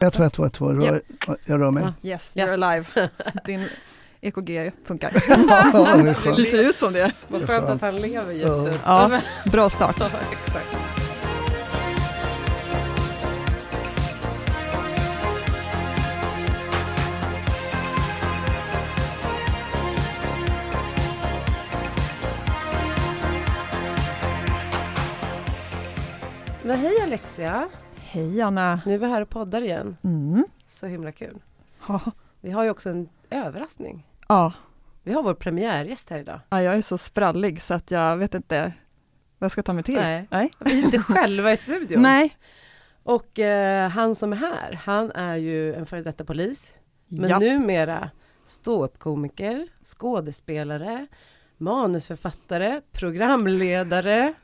Ett, två, ett, två, ett, två. Rör, Yep. Jag rör mig. Ja, yes, you're alive. Din EKG funkar. Ja, det är skönt. Du ser ut som det. Vad skönt att han lever just Ja. nu. Ja, bra start. Ja. Men hej Alexia! Hej Anna. Nu är vi här och poddar igen. Mm. Så himla kul. Ja. Vi har ju också en överraskning. Ja. Vi har vår premiärgäst här idag. ja, jag är så sprallig så att jag vet inte vad jag ska ta mig till. Nej. Nej. Vi är inte själva i studion. Nej. Och eh, han som är här, han är ju en före detta polis. Men ja. numera ståuppkomiker, skådespelare, manusförfattare, programledare,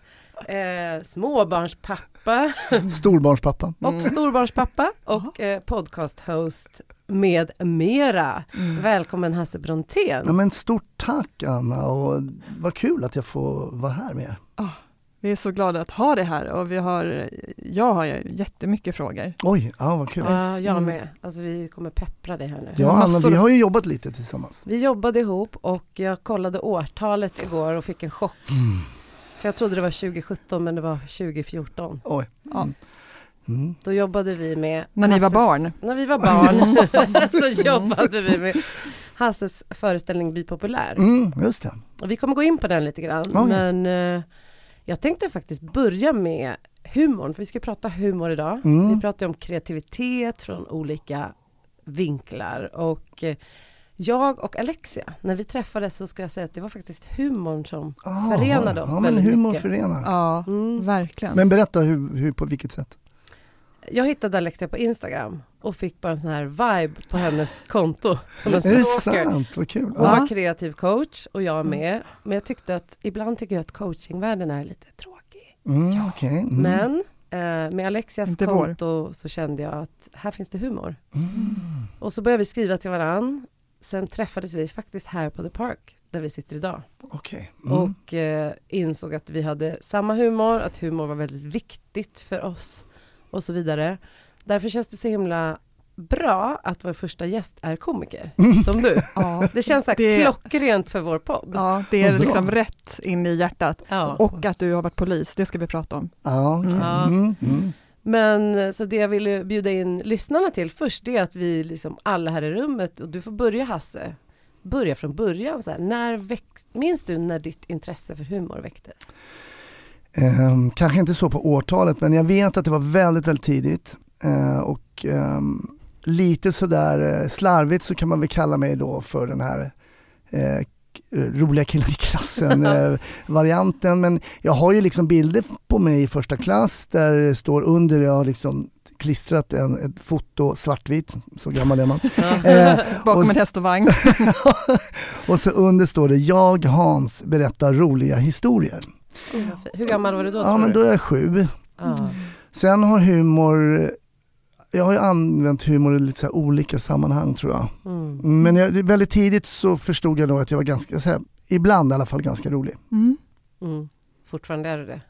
eh, småbarnspappa Storbarnspappa. och Mm. storbarnspappa och eh, podcasthost med mera. Mm. Välkommen Hasse Brontén. Ja, men stort tack Anna och vad kul att jag får vara här med er. Vi är så glada att ha det här och vi har, jag har jättemycket frågor. Oj, ja vad kul. Ja, jag Mm. med. Alltså vi kommer peppra dig här nu. Ja, Anna, vi har ju jobbat lite tillsammans. Vi jobbade ihop och jag kollade årtalet igår och fick en chock. Mm. För jag trodde det var 2017 men det var 2014. Oj. Ja. Mm. Då jobbade vi med När ni var barn. När vi var barn så jobbade vi med Hasses föreställning Bli populär. Mm, just det. Och vi kommer gå in på den lite grann. Oj. Men eh, jag tänkte faktiskt börja med humorn. För vi ska prata humor idag. Mm. Vi pratar om kreativitet från olika vinklar. Och eh, jag och Alexia, när vi träffades så ska jag säga att det var faktiskt humorn som Ah, förenade oss ja, men humor mycket. förenar. Ja, Mm. verkligen. Men berätta hur, hur, på vilket sätt? Jag hittade Alexia på Instagram och fick bara en sån här vibe på hennes konto. Som en Är det stalker. sant? Vad kul. Hon Ja. var kreativ coach och jag med. Men jag tyckte att ibland tycker jag att coachingvärlden är lite tråkig. Mm, okej. Mm. Men eh, med Alexias Inte konto så kände jag att här finns det humor. Mm. Och så började vi skriva till varann. Sen träffades vi faktiskt här på The Park där vi sitter idag. Okej. Mm. Och eh, insåg att vi hade samma humor, att humor var väldigt viktigt för oss och så vidare. Därför känns det så himla bra att vår första gäst är komiker, Mm. som du. Ja, Det känns så här Det- klockrent för vår podd. ja, det är liksom rätt in i hjärtat. Ja. Och att du har varit polis, det ska vi prata om. Ja. Ja. Mm. Mm. Men eh, så det jag ville bjuda in lyssnarna till först det är att vi liksom alla här i rummet och du får börja Hasse. Börja från början. Så här. När växt, minns du när ditt intresse för humor väcktes? Um, kanske inte så på årtalet men jag vet att det var väldigt, väldigt tidigt. Uh, och um, lite sådär uh, eh, slarvigt så kan man väl kalla mig då för den här uh, roliga killen i klassen eh, varianten. Men jag har ju liksom bilder på mig i första klass där det står under, jag har liksom klistrat en, ett foto svartvitt, så gammal är man. Eh, Bakom och- en häst och vagn. och så under står det jag Hans berättar roliga historier. Hur gammal var du då? Ja men då är jag sju. Ja. Sen har humor, jag har ju använt humor i lite så här olika sammanhang tror jag. Mm. Men jag, väldigt tidigt så förstod jag då att jag var ganska, så här, ibland i alla fall ganska rolig. Mm. Mm. Fortfarande är det det.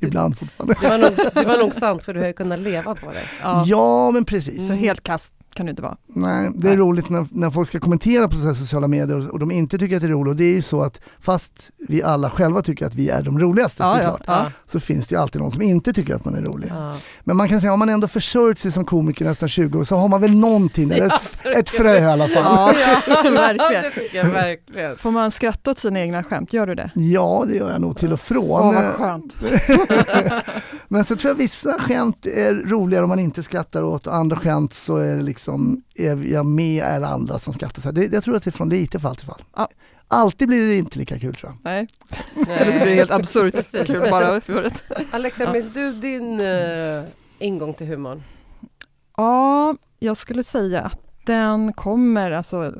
ibland fortfarande. Det var, nog, det var nog sant för du har ju kunnat leva på det. Ja. Ja men precis. Så helt kast kan du inte vara. Nej, det är roligt när, när folk ska kommentera på så här sociala medier och, och de inte tycker att det är roligt. Och det är ju så att fast vi alla själva tycker att vi är de roligaste Ja, ja, såklart, ja. så finns det ju alltid någon som inte tycker att man är rolig. Ja. Men man kan säga om man ändå försörjt sig som komiker nästan 20 år så har man väl någonting, Ja, ett, ett frö i alla fall. Ja, verkligen. verkligen. Får man skratta åt sina egna skämt? Gör du det? Ja, det gör jag nog till och från. Åh, vad skönt. Men så tror jag vissa skämt är roligare om man inte skrattar åt och andra skämt så är det liksom, är jag med eller andra som skrattar. Så här, det, jag tror att det är från lite fall till fall. Ja. Alltid blir det inte lika kul tror jag. Nej. Eller så blir det helt absurt kul bara för det. Alexia, Ja. minns du din uh, ingång till humorn? Ja, jag skulle säga att den kommer alltså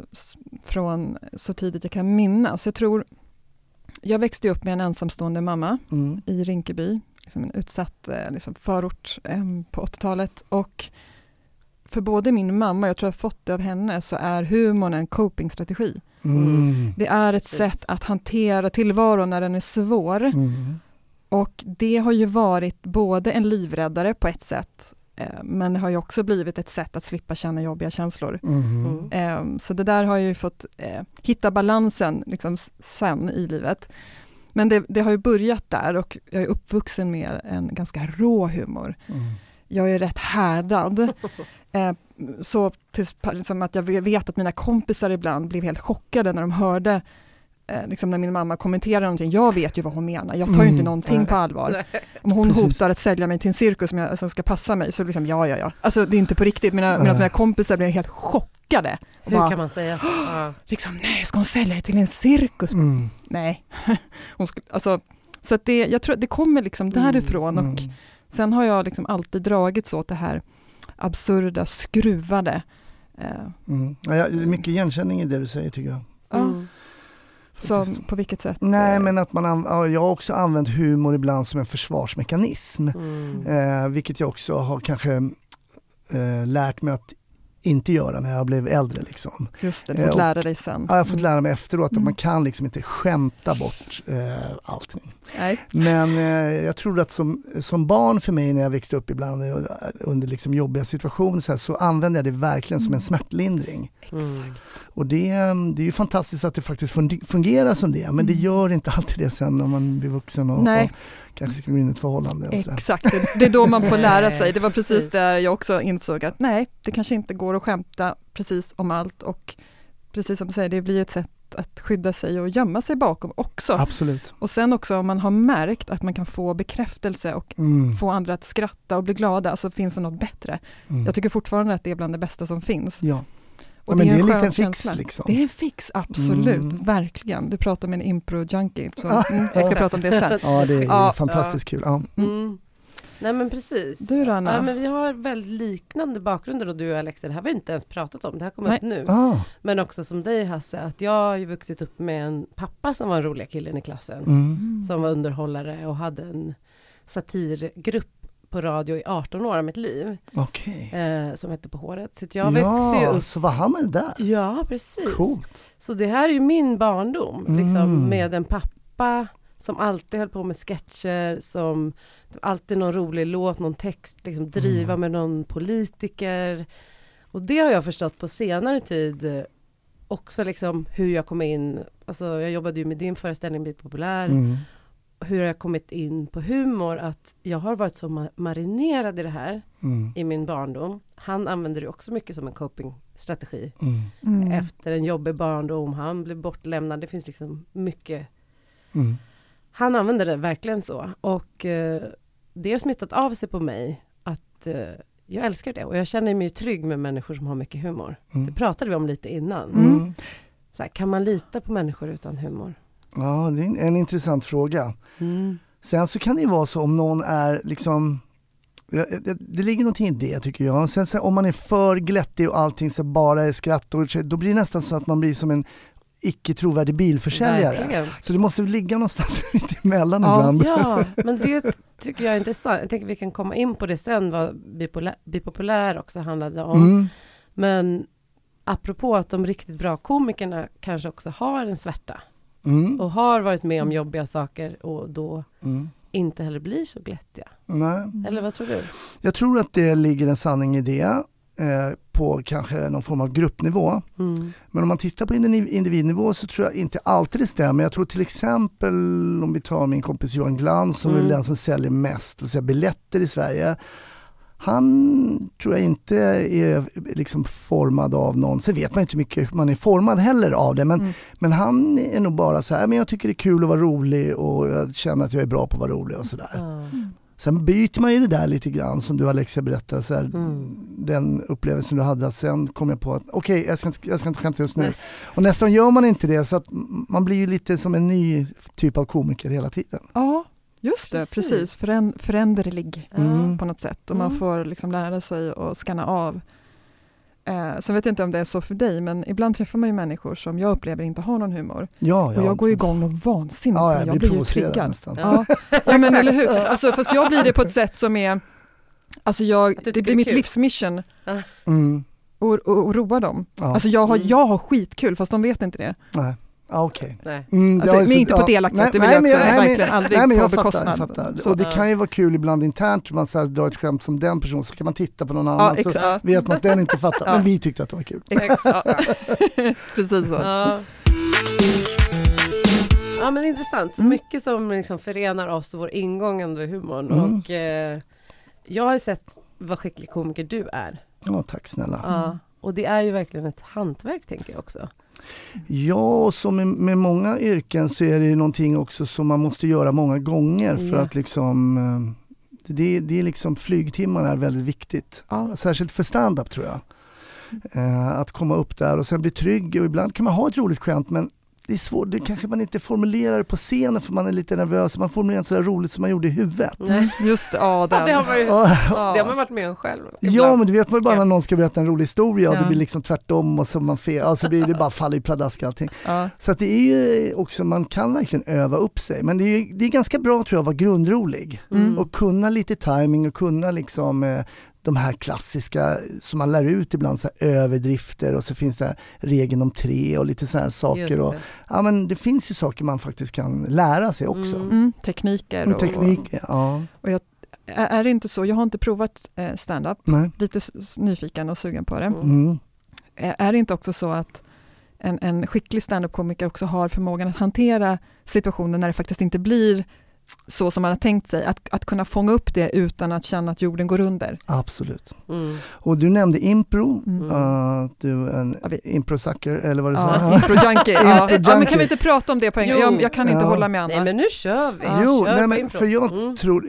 från så tidigt jag kan minnas. Jag tror, jag växte upp med en ensamstående mamma Mm. i Rinkeby, liksom en utsatt eh, liksom förort eh, på 80-talet. Och för både min mamma, jag tror jag har fått det av henne, så är humorn en copingstrategi. Mm. Det är ett Precis. sätt att hantera tillvaron när den är svår. Mm. Och det har ju varit både en livräddare på ett sätt Eh, men det har ju också blivit ett sätt att slippa känna jobbiga känslor. Mhm. Mm. Eh, så det där har jag ju fått eh, hitta balansen liksom sen i livet. Men det, det har ju börjat där och jag är uppvuxen med en ganska rå humor. Mm. Jag är rätt härdad. Eh, så tills, liksom att jag vet att mina kompisar ibland blev helt chockade när de hörde eh, liksom när min mamma kommenterar någonting. Jag vet ju vad hon menar. Jag tar ju Mm, inte någonting nej. på allvar. Om hon Precis. hotar att sälja mig till en cirkus som, jag, som ska passa mig, så liksom ja, ja, ja. Alltså det är inte på riktigt. Mina, medan mina kompisar blev helt chockade. Hur bara, kan man säga så? Ja. liksom, nej, ska hon sälja det till en cirkus? Mm. Nej. hon ska, alltså, så att det, jag tror att det kommer liksom därifrån. Och Mm. sen har jag liksom alltid dragits åt det här absurda, skruvade. Eh, Mm. Ja, jag- det är mycket igenkänning i det du säger tycker jag. ja, Mm. som, på vilket sätt? Nej Eh, men att man, an- ja, jag har också använt humor ibland som en försvarsmekanism. Mm. Eh, vilket jag också har kanske eh, lärt mig att inte göra när jag blev äldre. Liksom. Just det, du eh, fått lära dig sen. Ja, jag har fått lära mig efteråt att Mm. man kan liksom inte skämta bort eh, allting. Nej. Men eh, jag tror att som, som barn för mig när jag växte upp ibland eh, under liksom jobbiga situationer så, här, så använde jag det verkligen som en smärtlindring. Mm. Och det, det är ju fantastiskt att det faktiskt fun- fungerar som det men det Mm. gör inte alltid det sen när man blir vuxen och, och kanske ska gå in i ett förhållande. Exakt, det, är då man får lära sig. Det var precis precis. där jag också insåg att nej, det kanske inte går att skämta precis om allt och precis som du säger, det blir ett sätt att skydda sig och gömma sig bakom också. Absolut. Och sen också om man har märkt att man kan få bekräftelse och Mm. få andra att skratta och bli glada, så finns det något bättre. Mm. Jag tycker fortfarande att det är bland det bästa som finns. Ja. Och Ja, men det är en skön liten fix känsla. liksom. Det är en fix, absolut, Mm. verkligen. Du pratar med en impro-junkie, så Ah. mm, jag ska prata om det sen. Ja det är Ja. fantastiskt kul. Ja. Mm. Nej men precis. Du då Anna? Ja, men vi har väldigt liknande bakgrunder och du och Alexa, det här har vi inte ens pratat om, det här kommer upp nu. Ah. Men också som dig Hasse, att jag har ju vuxit upp med en pappa som var den roliga killen i klassen. Mm. Som var underhållare och hade en satirgrupp på radio i 18 år av mitt liv. Okej. Eh, som hette På håret. Så jag växte ju Ja, upp. så var han med där? Ja, precis. Coolt. Så det här är ju min barndom, liksom, Mm. med en pappa som alltid höll på med sketcher, som alltid någon rolig låt, någon text, liksom driva Mm. med någon politiker. Och det har jag förstått på senare tid eh, också liksom hur jag kom in, alltså jag jobbade ju med din föreställning Bli populär, Mm. hur jag kommit in på humor, att jag har varit så ma- marinerad i det här Mm. i min barndom. Han använder det också mycket som en copingstrategi Mm. Mm. efter en jobbig barndom, han blev bortlämnad, det finns liksom mycket. Mm. Han använder det verkligen så och eh, det har smittat av sig på mig att eh, jag älskar det och jag känner mig trygg med människor som har mycket humor. Det Mm. pratade vi om lite innan. Mm. Så här, kan man lita på människor utan humor? Ja, det är en, en intressant fråga. Mm. Sen så kan det ju vara så om någon är liksom det, det ligger någonting i det tycker jag. Sen så, om man är för glättig och allting så bara är skratt, och, då blir det nästan så att man blir som en icke trovärdig bilförsäljare. Verkligen. Så det måste ligga någonstans mitt emellan Ja, ibland. Ja, men det tycker jag är intressant. Jag tänker vi kan komma in på det sen, vad bipopulär också handlade om. Mm. Men apropå att de riktigt bra komikerna kanske också har en svärta Mm. och har varit med om jobbiga saker och då Mm. inte heller blir så glättiga. Nej. Eller vad tror du? Jag tror att det ligger en sanning i det eh, på kanske någon form av gruppnivå. Mm. Men om man tittar på individ- individnivå så tror jag inte alltid det stämmer. Jag tror till exempel om vi tar min kompis Johan Glans som Mm. är den som säljer mest, vill säga biljetter i Sverige. Han tror jag inte är liksom formad av någon, sen vet man inte hur mycket man är formad heller av det, men, Mm. men han är nog bara så här, men jag tycker det är kul att vara rolig och jag känner att jag är bra på att vara rolig och sådär. Ja. Sen byter man ju det där lite grann som du Alexia berättade, så här, Mm. Den upplevelsen du hade, att sen kom jag på att okej, jag, ska inte- jag ska inte skämta just nu. Nej. Och nästan gör man inte det, så att man blir ju lite som en ny typ av komiker hela tiden. Ja, just det, Precis. precis. Föränd, föränderlig Mm. på något sätt och man Mm. får liksom lära sig att skanna av. Eh, sen vet jag inte om det är så för dig, men ibland träffar man ju människor som jag upplever inte har någon humor. Ja, ja. Och jag går igång och vansinnigt ja, jag, jag blir ju triggad. nästan. Ja, ja men eller hur. Alltså, fast jag blir det på ett sätt som är, alltså jag, det blir mitt kul. livsmission Mm. att att- att roa dem. Ja. Alltså jag har, Mm. jag har skitkul fast de vet inte det. Nej. Ja, Okej. Nej. Mm, Alltså, men så- inte på ett ja. Nej, det vill nej, jag men också nej, men- verkligen aldrig Nej men på jag fattar, bekostnad. jag fattar. Så- Och det kan ju vara kul ibland internt, man så här drar ett skämt som den personen, så kan man titta på någon Ja, annan så exakt. vet man att den inte fattar. Ja. Men vi tyckte att det var kul. Exakt. Precis så. Ja. ja men intressant, Mm. mycket som liksom förenar oss och vår ingång ändå i humorn. Mm. Och, eh, jag har ju sett vad skicklig komiker du är. Ja, tack snälla. Ja. Och det är ju verkligen ett hantverk tänker jag också. Ja, och som med, med många yrken så är det ju någonting också som man måste göra många gånger för Ja. att liksom eh, det, det är liksom flygtimmarna är väldigt viktigt. Ja. Särskilt för stand-up tror jag. Eh, att komma upp där och sen bli trygg och ibland kan man ha ett roligt skämt men det är svårt, det kanske man inte formulerar på scenen för man är lite nervös. Man formulerar inte så där roligt som man gjorde i huvudet. Nej. Just ja, Ja, den. det har man ju Ja, Ja. det har man varit med om själv. Ja ibland. men det vet man ju bara Ja. när någon ska berätta en rolig historia och Ja. det blir liksom tvärtom och så man fel, alltså blir det bara faller i pladask allting. Ja. Så att det är ju också, man kan verkligen öva upp sig. Men det är, ju- det är ganska bra tror jag att vara grundrolig. Mm. Och kunna lite timing och kunna liksom eh, de här klassiska som man lär ut ibland, så här överdrifter och så finns det här regeln om tre och lite sådana saker. Och, ja men det finns ju saker man faktiskt kan lära sig också. Mm. Mm, tekniker. Med Och, teknik, ja. är, är det inte så, jag har inte provat eh, stand-up, Nej. lite nyfiken och sugen på det. Mm. Mm. Är det inte också så att en, en skicklig stand-up-komiker också har förmågan att hantera situationer när det faktiskt inte blir så som man har tänkt sig, att, att kunna fånga upp det utan att känna att jorden går under. Absolut. Mm. Och du nämnde impro, Mm. uh, du är en Ja, vi- impro-sucker eller vad du Ja, sa? impro-junkie. ja. ja, men kan vi inte prata om det på en gång? Jag, jag kan inte Ja. hålla med Anna. Nej men nu kör vi! Ja, Jo, kör nej, men impro. för jag Mm. tror,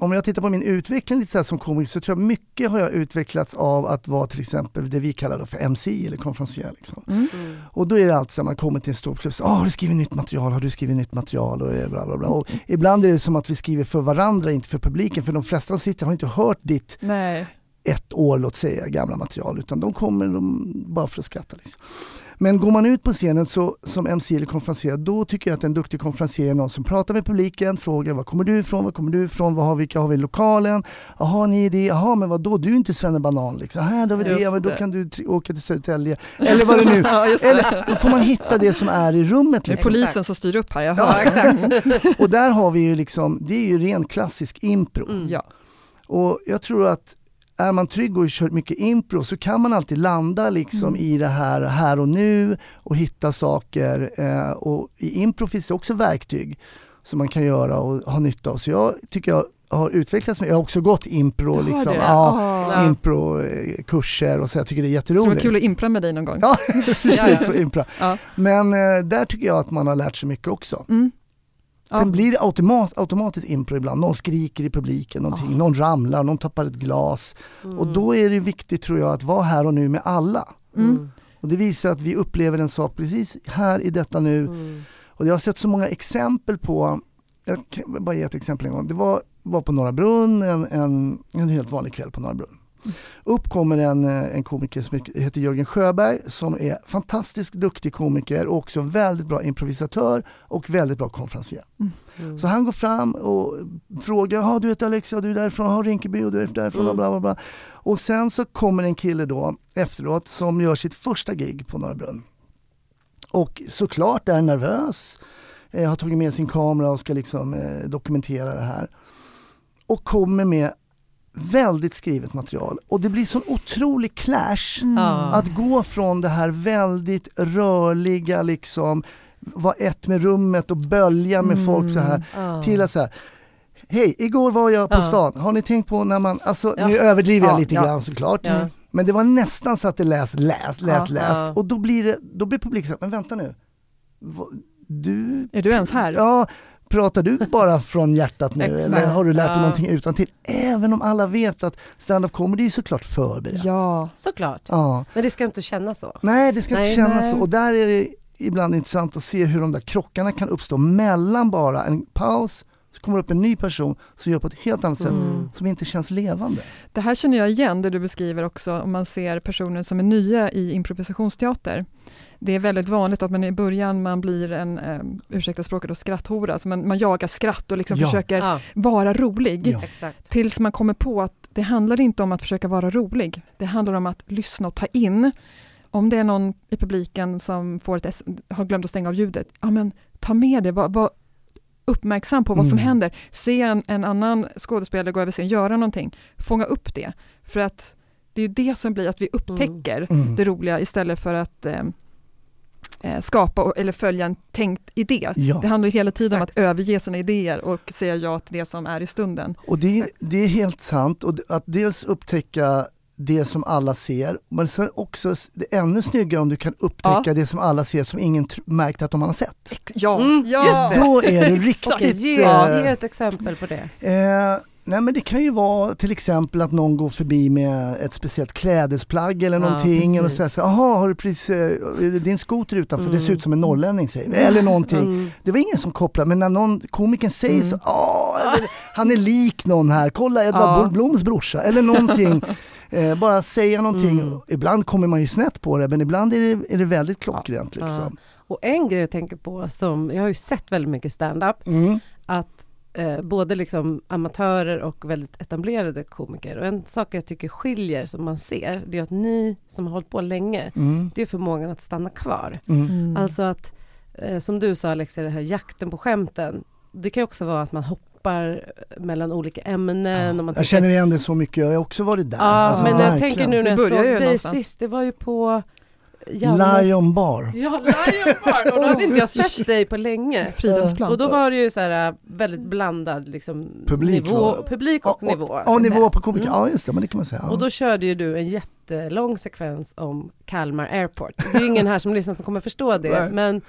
om jag tittar på min utveckling lite så här som komiker så tror jag mycket har jag utvecklats av att vara till exempel det vi kallar då för MC eller konferencier. Liksom. Mm. Mm. Och då är det alltid så att man kommer till en stor klubb, ah, har du skrivit nytt material, har du skrivit nytt material och eh, bla bla bla. Och ibland är det som att vi skriver för varandra, inte för publiken, för de flesta som sitter har inte hört ditt Nej. ett år, låt säga, gamla material, utan de kommer de, bara för att skratta. Liksom. Men går man ut på scenen så, som MC eller konferencier, då tycker jag att en duktig konferencier är någon som pratar med publiken, frågar var kommer du ifrån, var kommer du ifrån, vad har, vilka har vi i lokalen, jaha ni är det, jaha men vadå, du är inte Svennebanan liksom, här då det, ja, då kan du åka till Södertälje, eller vad det nu Ja, eller då får man hitta det som är i rummet. Det är Liksom. polisen som styr upp här, jag hör. Ja, exakt. Och där har vi ju liksom, det är ju ren klassisk impro. Mm. Ja. Och jag tror att är man trygg och kör mycket impro så kan man alltid landa liksom Mm. i det här här och nu och hitta saker. Eh, och i impro finns det också verktyg som man kan göra och ha nytta av. Så jag tycker jag har utvecklats med, jag har också gått impro, Du har liksom, ja, Ja. improkurser och så, jag tycker det är Så det jätteroligt. var kul att impra med dig någon gång. Ja, Ja, precis, ja. impro. Ja. Men eh, där tycker jag att man har lärt sig mycket också. Mm. Sen Ja. blir det automat, automatiskt impro ibland. Någon skriker i publiken, någonting, Ja. någon ramlar, någon tappar ett glas. Mm. Och då är det viktigt tror jag att vara här och nu med alla. Mm. Och det visar att vi upplever en sak precis här i detta nu. Mm. Och jag har sett så många exempel på, jag kan bara ge ett exempel en gång. Det var, var på Norra Brunn, en, en, en helt vanlig kväll på Norra Brunn. Upp kommer en, eh, en komiker som heter Jörgen Sjöberg som är fantastiskt duktig komiker och också väldigt bra improvisatör och väldigt bra konferencier. Mm. Så han går fram och frågar, ja du heter Alexia, du är därifrån, har Rinkeby och du är därifrån och Mm. bla bla bla. Och sen så kommer en kille då efteråt som gör sitt första gig på Norra Brunn. Och såklart är nervös, eh, har tagit med sin kamera och ska liksom eh, dokumentera det här. Och kommer med väldigt skrivet material och det blir sån otrolig clash Mm. Att gå från det här väldigt rörliga liksom, vara ett med rummet och bölja med folk så här Ja. till att så här Hej, igår var jag på stan. Har ni tänkt på när man, alltså Ja. nu överdriver jag Ja, lite ja. grann såklart. Ja. Men det var nästan så att det läst, läst, lät läst. Och då blir, det, då blir publiken så här, men vänta nu. Du, Är du ens här? ja, pratar du bara från hjärtat nu eller har du lärt dig Ja. någonting utan till? Även om alla vet att stand-up comedy är såklart förberett. Ja. Såklart. Ja. Men det ska inte kännas så. Nej, det ska Nej, inte kännas nej. så. Och där är det ibland intressant att se hur de där krockarna kan uppstå mellan bara en paus, så kommer upp en ny person som gör på ett helt annat sätt Mm. som inte känns levande. Det här känner jag igen, det du beskriver också, om man ser personer som är nya i improvisationsteater. Det är väldigt vanligt att man i början man blir en, eh, ursäkta språket, då, skratthora, alltså man, man jagar skratt och liksom Ja. försöker Ja, vara rolig. Ja. Tills man kommer på att det handlar inte om att försöka vara rolig. Det handlar om att lyssna och ta in om det är någon i publiken som får ett, har glömt att stänga av ljudet, ja men ta med det, var, var uppmärksam på vad som Mm. händer. Se en, en annan skådespelare gå över scen, göra någonting, fånga upp det. För att det är ju det som blir att vi upptäcker Mm. det roliga istället för att eh, skapa och- eller följa en tänkt idé. Ja. Det handlar ju hela tiden om Exakt. att överge sina idéer och säga ja till det som är i stunden. Och det, det är helt sant, och att dels upptäcka det som alla ser, men sen också det är ännu snyggare om du kan upptäcka det som alla ser som ingen tr- märkt att de har sett. Ja, Mm, ja. just det. Då är det riktigt... Okej, ge, eh, ge ett exempel på det. Eh, nej men det kan ju vara till exempel att någon går förbi med ett speciellt klädesplagg eller Ja, någonting och precis. säger så jaha har du precis, eh, är det din skoter utanför? Det ser Mm. ut som en norrlänning säger vi. Eller någonting. Mm. Det var ingen som kopplade men när någon komikern säger Mm. så, "Åh, eller, han är lik någon här, kolla Edvard Ja. Bloms brorsa eller någonting. Eh, bara säga någonting. Mm. Ibland kommer man ju snett på det men ibland är det, är det väldigt klockrent. Ja. Liksom. Och en grej jag tänker på som, jag har ju sett väldigt mycket stand-up, Mm. att eh, både liksom amatörer och väldigt etablerade komiker. Och en sak jag tycker skiljer som man ser, det är att ni som har hållit på länge, Mm. det är förmågan att stanna kvar. Mm. Mm. Alltså att, eh, som du sa Alexia, det här jakten på skämten. Det kan också vara att man hoppar mellan olika ämnen. Och man Jag känner igen det så mycket, jag har också varit där. Ja, Alltså, men jag verkligen. tänker nu när Det jag såg dig någonstans. sist, det var ju på Jannes... Lion Bar. Ja, Lion Bar! Och då hade inte jag sett dig på länge. Fridhemsplan. Och då var det ju så här äh, väldigt blandad liksom, Publik nivå, publik och, nivå. Ja, nivå säga. på komiker. Mm. Ja, just det, men det kan man säga. Ja. Och då körde ju du en jättelång sekvens om Kalmar Airport. Det är ju ingen här som lyssnar som kommer förstå det, Nej. men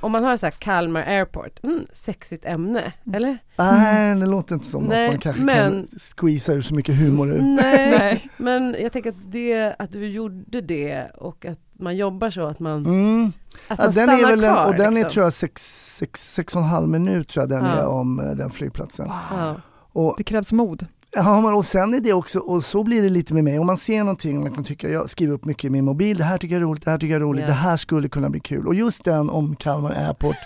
om man hör så här Kalmar Airport, mm, sexigt ämne, eller? Nej, det låter inte som Nej, att man kanske men- kan squeeza ur så mycket humor ur. Nej, Nej. men jag tänker att, det, att du gjorde det och att man jobbar så att man, Mm. att Ja, man den stannar är väl en, kvar. och den är liksom. tror jag sex, sex, sex och en halv minut tror jag den Ja. är om eh, den flygplatsen. Ja. Och, Det krävs mod. ja, och sen är det också, och så blir det lite med mig, om man ser någonting, man kan tycka, jag skriver upp mycket i min mobil, det här tycker jag är roligt, det här tycker jag är roligt, Ja. det här skulle kunna bli kul. Och just den om Kalmar Airport,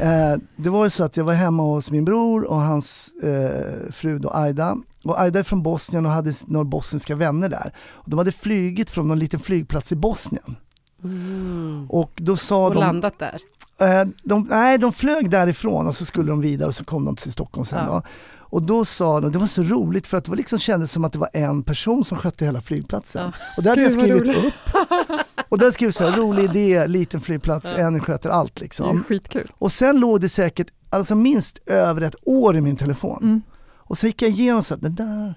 eh, det var ju så att jag var hemma hos min bror och hans eh, fru då, Aida. Och Aida är från Bosnien och hade några bosniska vänner där. Och de hade flygit från någon liten flygplats i Bosnien. Mm. Och då sa Och de, landat där. Eh, de, nej, de flög därifrån och så skulle de vidare och så kom de till Stockholm sen. Ja. Då. Och då sa de, det var så roligt för att det var liksom kändes som att det var en person som skötte hela flygplatsen. Ja. Och där hade jag Gud, vad skrivit roligt. upp. Och där skrev jag så här, rolig idé, liten flygplats, Ja. en sköter allt Det är liksom. skitkul. Och sen låg det säkert, alltså minst över ett år i min telefon. Mm. Och så gick jag igenom så att det där,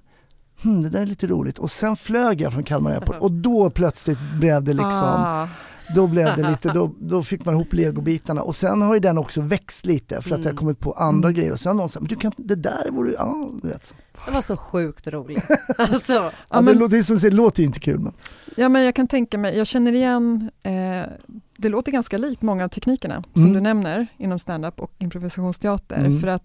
hmm, det där är lite roligt. Och sen flög jag från Kalmar Airport och då plötsligt blev det liksom Ah. då blev det lite, då, då fick man ihop legobitarna och sen har ju den också växt lite för att jag har Mm. kommit på andra Mm. grejer och sen har någon sagt, men du kan, det där vore ja du vet. Det var så sjukt roligt. Alltså, Ja, Ja, det, men- låter, det, som säger, det låter ju inte kul men. Ja, men jag kan tänka mig, jag känner igen, eh, det låter ganska likt många av teknikerna som Mm. du nämner inom stand-up och improvisationsteater. Mm. För att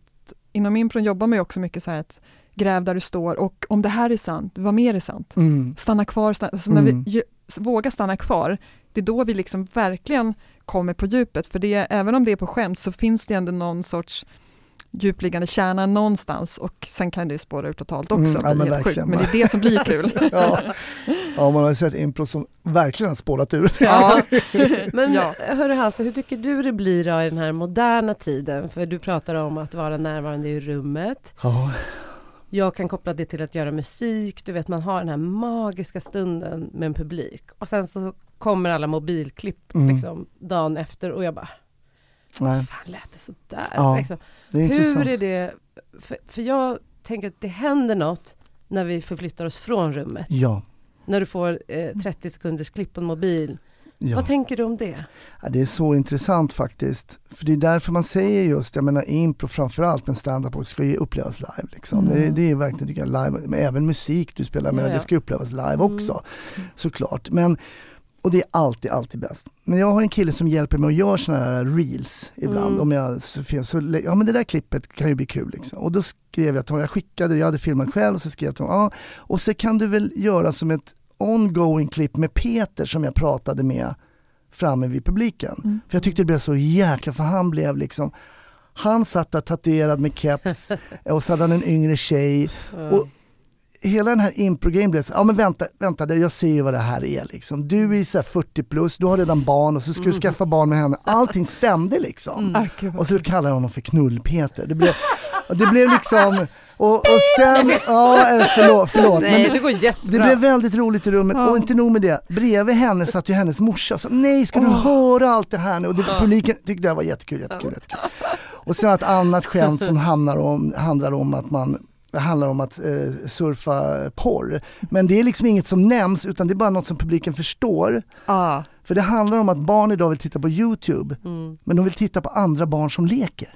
inom impron jobbar man ju också mycket så här att gräv där du står och om det här är sant, vad mer är sant? Mm. Stanna kvar, stanna, alltså Mm. när vi ju, vågar stanna kvar, det är då vi liksom verkligen kommer på djupet. För det, även om det är på skämt så finns det ändå någon sorts djupliggande kärna någonstans och sen kan det spåra ut totalt också. Mm, ja, men helt sjukt. men det är det som blir kul. Ja. ja, man har ju sett impro som verkligen har spårat ur. ja. Men Ja. hörru Hasse, hur tycker du det blir då i den här moderna tiden? För du pratar om att vara närvarande i rummet. Ja, Jag kan koppla det till att göra musik. Du vet, man har den här magiska stunden med en publik. Och sen så kommer alla mobilklipp Mm. liksom, dagen efter och jag bara, nej, fan lät det sådär? Ja, Liksom. det är intressant. Hur är det? För, för jag tänker att det händer något när vi förflyttar oss från rummet. Ja, När du får eh, 30 sekunders klipp på en mobil. Ja. Vad tänker du om det? Ja, det är så intressant faktiskt. För det är därför man säger just, jag menar impro framförallt, men standup ska ju upplevas live. Liksom. Mm. Det, det är verkligen tycker jag, live, men även musik du spelar, Ja, ja. det ska upplevas live Mm. också. Såklart. Men, och det är alltid, alltid bäst. Men jag har en kille som hjälper mig att göra sådana här reels ibland. Mm. Om jag, så, så, ja men det där klippet kan ju bli kul liksom. Och då skrev jag till honom, jag skickade det, jag hade filmat själv och så skrev jag till honom, ja, och så kan du väl göra som ett ongoing klipp med Peter som jag pratade med framme vid publiken. Mm. För jag tyckte det blev så jäkla, för han blev liksom han satt där tatuerad med keps och så hade han en yngre tjej. Och hela den här impro-grejen blev så, ja men vänta, vänta, det- jag ser ju vad det här är liksom. Du är så här 40 plus, du har redan barn och så ska du skaffa barn med henne. Allting stämde liksom. Ah, gud, vad Och så kallar jag honom för Knull-Peter. Det blev, det blev liksom, och, och sen, ja eh, förlåt, förlåt. Nej, men det går det jättebra. blev väldigt roligt i rummet och inte nog med det, bredvid henne satt ju hennes morsa så nej ska du höra allt det här nu? Och det, publiken tyckte det var jättekul, jättekul, jättekul. Och sen ett annat skämt som hamnar om, handlar om att man det handlar om att eh, surfa porr. Men det är liksom inget som nämns utan det är bara något som publiken förstår. ah, För det handlar om att barn idag vill titta på Youtube Mm. men de vill titta på andra barn som leker.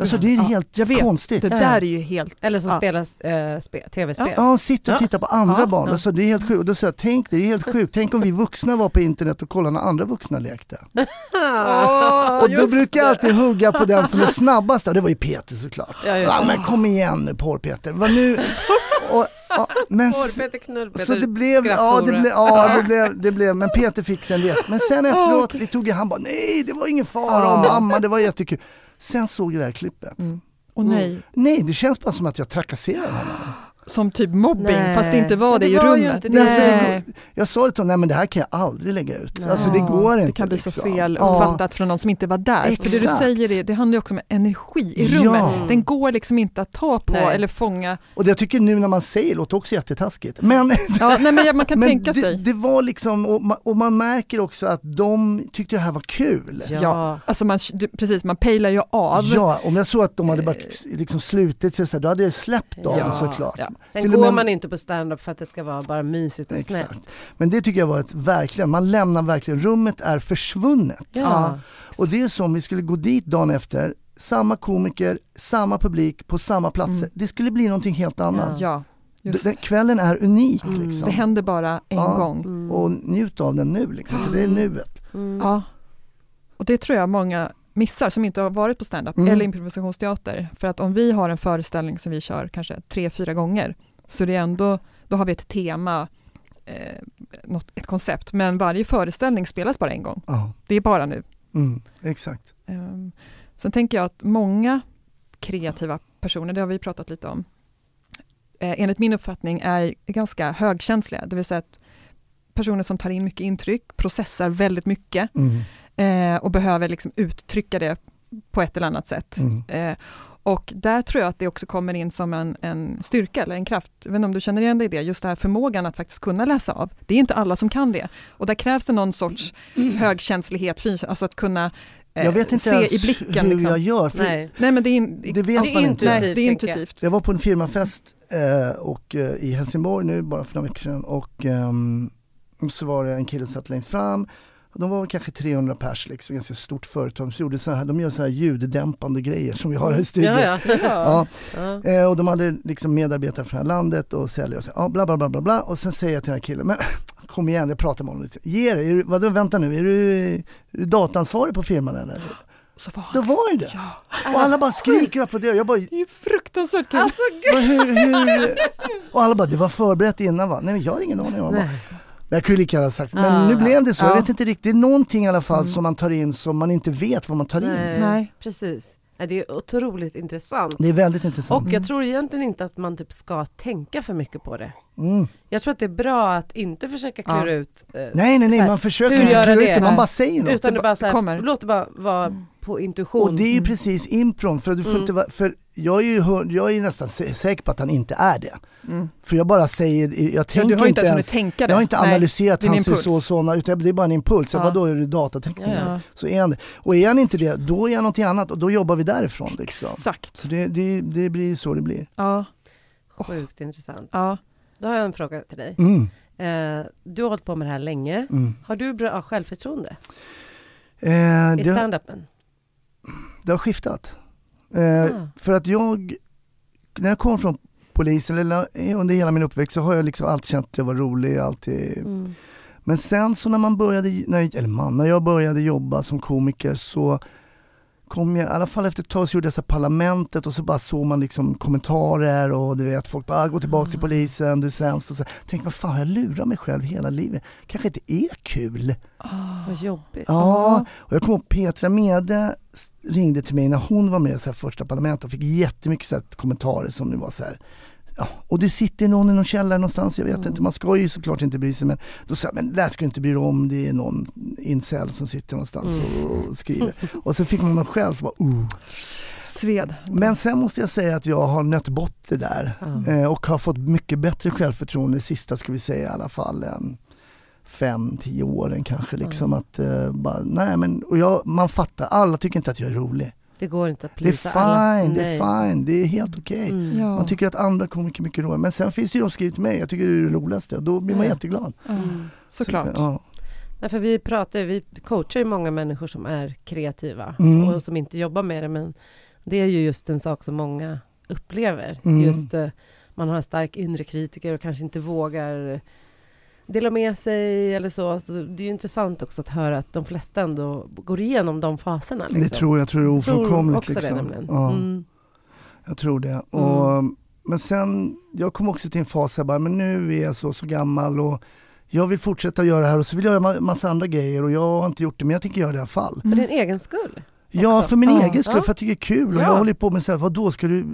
Alltså det är. Ja, helt jag vet. konstigt. det där är ju helt... Eller som Ja. spelas eh, spe, tv-spel. Ja, sitter och tittar på andra Ja, barn. Alltså, det är helt sjukt. Och då säger jag, tänk det är helt sjukt. Tänk om vi vuxna var på internet och kollade när andra vuxna lekte. Ah, och då brukar jag alltid hugga på den som är snabbast. Och det var ju Peter såklart. Ja, det. men kom igen nu Porr-Peter. Vad nu? Och, ja, men, Knull-Peter, så det blev, ja, det blev, ja det blev, det blev, men Peter fick sig en resa. Men sen efteråt, vi tog, han bara nej det var ingen fara och mamma det var jättekul. Sen såg jag det här klippet. Mm. Och Mm. nej, Nej det känns bara som att jag trakasserar honom. Som typ mobbing Nej. fast det inte var Men det, det i var ju rummet. inte det. Nej, för det går, jag sa det till honom, nej men det här kan jag aldrig lägga ut. Nej. Alltså det går inte. Det kan bli så liksom. fel Ja. uppfattat från någon som inte var där. För det du Exakt. säger, det, det handlar ju också om energi i Ja. rummet. Mm. Den går liksom inte att ta på Nej. eller fånga. Och det jag tycker nu när man säger låter också jättetaskigt. Men, Ja, nej, men ja, man kan men tänka det, sig. det var liksom, och man, och man märker också att de tyckte det här var kul. Ja. Ja. Alltså man, du, precis, man pejlar ju av. Ja, om jag såg att de hade bara Eh. liksom slutit sig så här, då hade jag släppt dem Ja. såklart. Ja. Sen Till går med- man inte på stand-up för att det ska vara bara mysigt och snällt. Men det tycker jag var ett verkligen, man lämnar verkligen, rummet är försvunnet. Ja. Och det är som om vi skulle gå dit dagen efter, samma komiker, samma publik på samma platser. Mm. Det skulle bli någonting helt annat. Ja, just Den, kvällen är unik Mm. liksom. Det händer bara en Ja. gång. Mm. Och njut av den nu liksom, för det är nuet. Mm. Ja. Och det tror jag många missar som inte har varit på stand-up Mm. eller improvisationsteater. För att om vi har en föreställning som vi kör kanske tre, fyra gånger så det är ändå, då har vi ett tema, eh, något, ett koncept. Men varje föreställning spelas bara en gång. Ja, Det är bara nu. mm, exakt. Um, sen tänker jag att många kreativa personer, det har vi pratat lite om, eh, enligt min uppfattning är ganska högkänsliga. Det vill säga att personer som tar in mycket intryck, processar väldigt mycket Mm, eh, och behöver liksom uttrycka det på ett eller annat sätt. mm. Eh, och där tror jag att det också kommer in som en, en styrka eller en kraft. Jag vet inte om du känner igen dig i det, just den här förmågan att faktiskt kunna läsa av. Det är inte alla som kan det. Och där krävs det någon sorts högkänslighet, fin- alltså att kunna eh, Jag vet inte se ens i blicken. hur liksom. jag gör. För Nej. Nej men det är, in, Det vet man inte. Nej, det är jag. intuitivt. Jag var på en firmafest eh, och, eh, i Helsingborg nu bara för några veckor sedan och ehm, så var det en kille som satt längst fram de var kanske 300 pers, liksom, ganska stort företag. Så gjorde så här, de gör så här ljuddämpande grejer som vi har här i studion. Ja, ja. Ja, Ja. eh, och de hade liksom medarbetare från det här landet och säljare och så, ja, bla, bla bla bla bla och sen säger jag till den här killen, men kom igen jag pratar med honom lite. Ge dig, är du, vadå, vänta nu, är du, är du dataansvarig på firman eller? Så var Då var det! Och alla bara skriker och applåderar, jag bara, det är fruktansvärt kul. vad, hur, hur? Och alla bara, det var förberett innan va? Nej men jag har ingen aning om. Men jag kunde lika gärna sagt, men Ah. nu blev det så, jag Ja. vet inte riktigt, det är någonting i alla fall Mm. som man tar in som man inte vet vad man tar in. Nej. Nej. Precis. Ja, Det är otroligt intressant. Det är väldigt intressant. Och jag tror egentligen inte att man typ ska tänka för mycket på det. Mm. Jag tror att det är bra att inte försöka klura Ja. ut eh, Nej nej nej, man försöker inte klura ut det? man bara säger något. utan det bara så här, kommer. låt det bara vara på intuition. Och det är ju Mm. precis impron, för, du får Mm. inte, för jag är ju jag är nästan sä- säker på att han inte är det. Mm. För jag bara säger, jag Ja, tänker du har inte inte ens jag har inte Nej. analyserat det är en han ser impuls. så och så, utan det är bara en impuls. Ja. Ja. Vadå är det datateknik? Ja, ja. Ja, Så är han det. Och är han inte det, då är han någonting annat och då jobbar vi därifrån. Liksom. exakt. Så det, det, det blir så det blir. Ja, Sjukt intressant. ja. Då har jag en fråga till dig. Mm, Eh, du har hållit på med det här länge. mm. Har du bra självförtroende Eh, i det, standupen? Det har skiftat. Eh, Ah. För att jag, när jag kom från polisen, eller under hela min uppväxt så har jag liksom alltid känt att jag var rolig, alltid Mm. Men sen så när man började, när, eller man, när jag började jobba som komiker så kom jag, i alla fall efter ett tag så gjorde jag så Parlamentet och så bara såg man liksom kommentarer och du vet folk bara ah, gå tillbaka till polisen, du är sämst och så. Tänkte vad fan jag lurat mig själv hela livet? Kanske inte är kul. Vad jobbigt. Ja, och jag kommer ihåg Petra Mede ringde till mig när hon var med i första Parlamentet och fick jättemycket så här kommentarer som det var så här och det sitter någon i någon källare någonstans, jag vet Mm. inte. Man ska ju såklart inte bry sig men då sa jag, men det här ska du inte bry dig om, det är någon incel som sitter någonstans Mm. och, och skriver. Och så fick man någon själv så bara, uh. Sved. Men sen måste jag säga att jag har nött bort det där eh, och har fått mycket bättre självförtroende de sista, ska vi säga i alla fall, en fem, tio åren kanske. Liksom att, eh, bara, nej men, och jag, man fattar, alla tycker inte att jag är rolig. Det går inte att Det är plisa alla. fine, det är fine, det är helt okej. Mm. Ja. Man tycker att andra komiker är mycket roligare. Men sen finns det ju de som skriver till mig, jag tycker det är det roligaste. Och då blir man Ja. jätteglad. Mm. såklart. Så, ja. Nej, för vi pratar, vi coachar ju många människor som är kreativa Mm. och som inte jobbar med det, men det är ju just en sak som många upplever. Mm. Just eh, man har en stark inre kritiker och kanske inte vågar dela med sig eller så. så det är ju intressant också att höra att de flesta ändå går igenom de faserna. Liksom. Det tror jag tror det är ofrånkomligt. också liksom. det nämligen. Ja, Mm. Jag tror det. Och, Men sen, jag kom också till en fas där jag bara, men nu är jag så, så gammal och jag vill fortsätta göra det här och så vill jag göra ma- massa andra grejer och jag har inte gjort det men jag tänker göra det i alla fall. För din egen skull. Ja, för min Ja. egen skull, för jag tycker det är kul. Och Ja. jag håller på med så här, vadå ska du,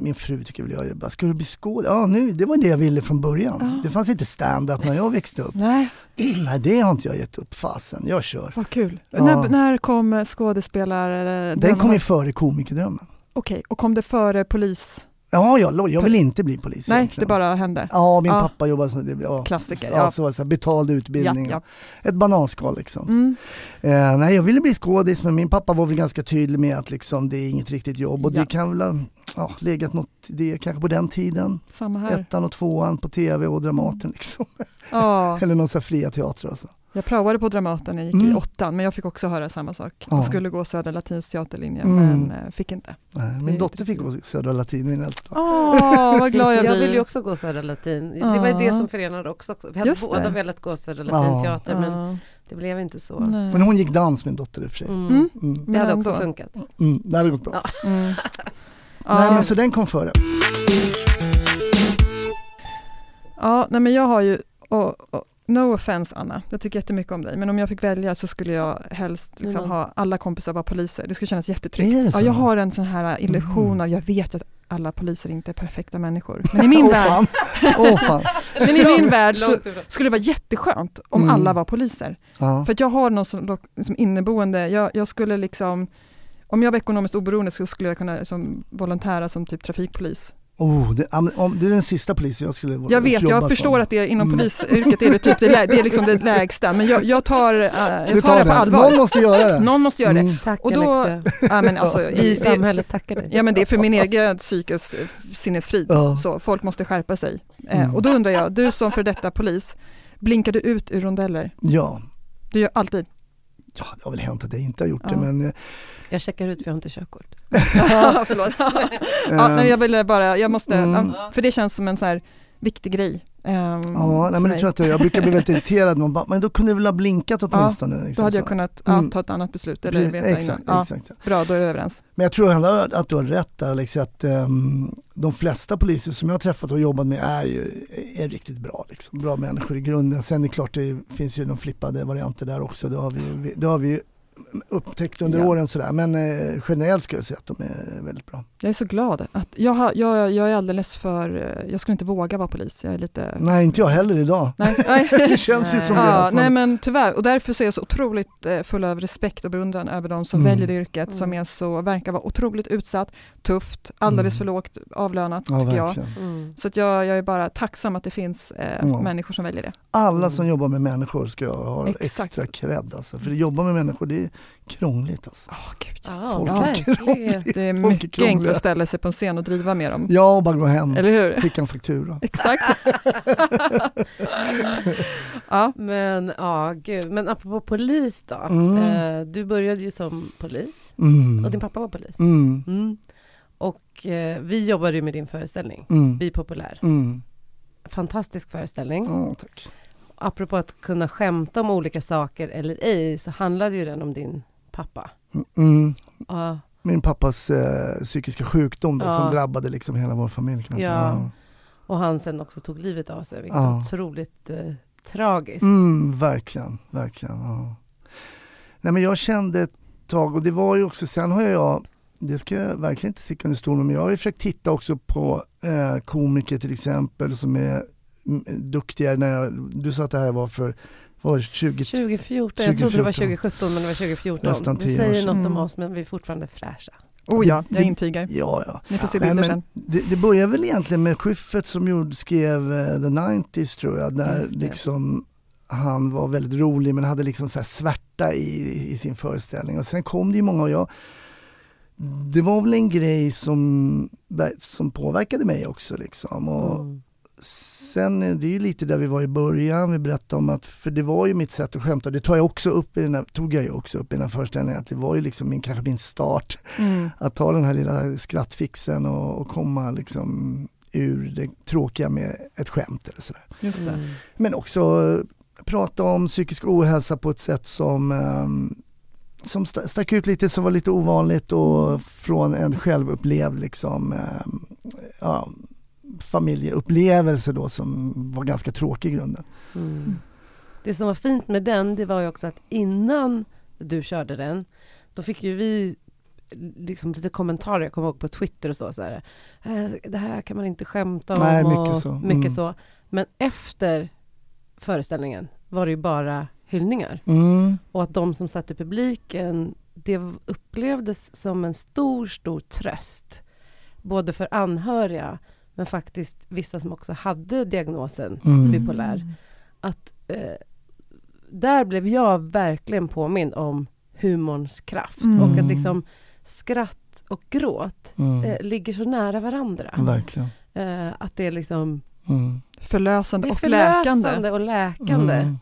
min fru tycker väl jag bara, ska du bli skådespelare? Ja, nu, det var det jag ville från början. Ja. Det fanns inte stand-up när jag växte upp. Nej, Nej, det har inte jag gett upp, fasen, jag kör. vad kul. Ja. När, när kom skådespelare... Den kom ju före komikerdrömmen. Okej, och kom det före polis? Ja, jag, jag vill inte bli polis Nej, egentligen. det bara hände. Ja, min Ja. pappa jobbade som det, ja, Klassiker, Ja, så, så betald utbildning. Ja, Ett bananskal liksom. Mm. Eh, nej, jag ville bli skådis men min pappa var väl ganska tydlig med att liksom, det är inget riktigt jobb och det kan väl ha ja, legat något i det kanske på den tiden. Samma här. Ettan och tvåan på tv och Dramaten liksom. Eller någon sån här fria teater alltså. Jag praoade på Dramaten när jag gick Mm. i åttan, men jag fick också höra samma sak. Ja. Jag skulle gå Södra Latins teaterlinje, Mm. men eh, fick inte. Nej, min dotter fick gå Södra Latin, min äldsta. Åh, vad glad jag Jag blir. vill ju också gå Södra Latin. Det var ju det som förenade också. Vi hade Just båda det. velat gå Södra Latinteater men Ja. det blev inte så. Nej. Men hon gick dans min dotter i och för sig. Mm. Mm. Mm. Det Men hade också funkat. Mm, det hade gått bra. Ja. Mm. Nej men så den kom före. Ja, nej men jag har ju, och, och, no offense Anna, jag tycker jättemycket om dig, men om jag fick välja så skulle jag helst liksom Mm. ha alla kompisar vara poliser. Det skulle kännas jättetryggt. Ja, jag har en sån här illusion Mm. av, jag vet att alla poliser inte är perfekta människor. Men i min, Åh värld, fan. men i min värld så skulle det vara jätteskönt om Mm. alla var poliser. Ja. För att jag har något som, som inneboende, jag, jag skulle liksom, om jag var ekonomiskt oberoende så skulle jag kunna liksom, volontära som typ trafikpolis. Oh, det, om, det är den sista polisen jag skulle Jag vet, jobba jag förstår som. att det är inom Mm. polisyrket är det typ det, lä- det är liksom det lägsta, men jag, jag tar, eh, jag Du tar det på allvar. Någon måste göra det. Någon måste göra det. Mm. Tack Och då- Alexia. Ja, men alltså, Vi i samhället tackar dig. Ja men det är för min egen psykes eh, sinnesfrid. Ja. Så folk måste skärpa sig. Eh, Mm. och då undrar jag, du som för detta polis, blinkar du ut ur rondeller? Ja. Du gör alltid. Ja, det har väl hänt att jag inte har gjort det Ja. men... eh, Jag checkar ut för jag har inte körkort. Ja, förlåt. ja, nej, jag ville bara, jag måste, Mm. för det känns som en så här viktig grej. Ehm, Ja, nej, men det tror jag att jag, jag brukar bli väldigt irriterad. Man bara, men då kunde du väl ha blinkat åtminstone. Då liksom, hade jag så. kunnat ja, Mm. ta ett annat beslut eller veta exakt, innan. Ja, exakt. bra, då är vi överens. Men jag tror ändå att du har rätt där Alex, att ehm, de flesta poliser som jag har träffat och jobbat med är ju är riktigt bra. Liksom. Bra människor i grunden. Sen är det klart det finns ju de flippade varianter där också. Det har vi, det har vi upptäckt under Ja. åren sådär. Men eh, generellt skulle jag säga att de är väldigt bra. Jag är så glad. Att jag, har, jag, jag är alldeles för, jag skulle inte våga vara polis. Jag är lite... Nej, inte jag heller idag. Nej. Det känns ju som det. Ja, Att nej man, men tyvärr, och därför så är jag så otroligt eh, full av respekt och beundran över de som Mm. väljer det yrket som Mm. är så, verkar vara otroligt utsatt, tufft, alldeles Mm. för lågt avlönat ja, tycker jag. Mm. Så att jag, jag är bara tacksam att det finns eh, människor som väljer det. Alla som jobbar med människor ska ha Exakt. extra cred alltså. För att jobba med människor det är krångligt alltså. Åh gud. Ja, Folk är verkligen. Det är Folk är mycket krångliga. enklare att ställa sig på en scen och driva med dem. Ja, och bara gå hem. Eller hur? Skicka en faktura. Exakt. ja. Men ja, gud. Men apropå polis då. Mm. Eh, du började ju som polis Mm. och din pappa var polis. Mm. Mm. Och eh, vi jobbade ju med din föreställning, Mm. Vi populär. Mm. Fantastisk föreställning. Ja, tack. Apropå att kunna skämta om olika saker eller ej, så handlade ju den om din pappa. Mm. Ja, Min pappas eh, psykiska sjukdom då, Ja. som drabbade liksom hela vår familj. Kan man Ja. säga. och han sen också tog livet av sig, vilket Ja. otroligt eh, tragiskt. Mm, verkligen, verkligen. Ja. Nej, men jag kände ett tag, och det var ju också, sen har jag det ska jag verkligen inte sticka under stol med. Men jag har ju försökt titta också på eh, komiker till exempel som är mm, duktiga. När jag, du sa att det här var för var det 20, 2014, jag trodde det var 2014. 2017 men det var 2014. Nästan det säger något om Mm. oss men vi är fortfarande fräscha. Oh ja, Det- jag det- intygar. Ja, ja. Ni får se Nej, bilder men sen. det, det börjar väl egentligen med Schyffert som gjorde, skrev eh, The 90s tror jag. Där liksom han var väldigt rolig men hade liksom så här svärta i, i sin föreställning. Och sen kom det ju många och jag det var väl en grej som, som påverkade mig också. Liksom. Och Mm. Sen är det ju lite där vi var i början, vi berättade om att, för det var ju mitt sätt att skämta, det tar jag också upp i den här, tog jag ju också upp i den här föreställningen, att det var ju liksom min, kanske min start Mm. att ta den här lilla skrattfixen och, och komma liksom ur det tråkiga med ett skämt eller sådär. Just det. Mm. Men också eh, prata om psykisk ohälsa på ett sätt som, ehm, som sta- stack ut lite, som var lite ovanligt och från en självupplevd liksom, ehm, ja, familjeupplevelse då som var ganska tråkig i grunden. Mm. Det som var fint med den det var ju också att innan du körde den då fick ju vi liksom lite kommentarer, jag kommer ihåg på Twitter och så, så här, "Eh, det här kan man inte skämta om Nej, mycket och så. mycket Mm. så. Men efter föreställningen var det ju bara hyllningar. Mm. Och att de som satt i publiken, det upplevdes som en stor, stor tröst. Både för anhöriga, men faktiskt vissa som också hade diagnosen Mm. bipolär. Att eh, där blev jag verkligen påmind om humorns kraft. Mm. Och att liksom skratt och gråt Mm. eh, ligger så nära varandra. Verkligen. Eh, att det är liksom Mm. Förlösande det är och läkande. förlösande och läkande. Mm.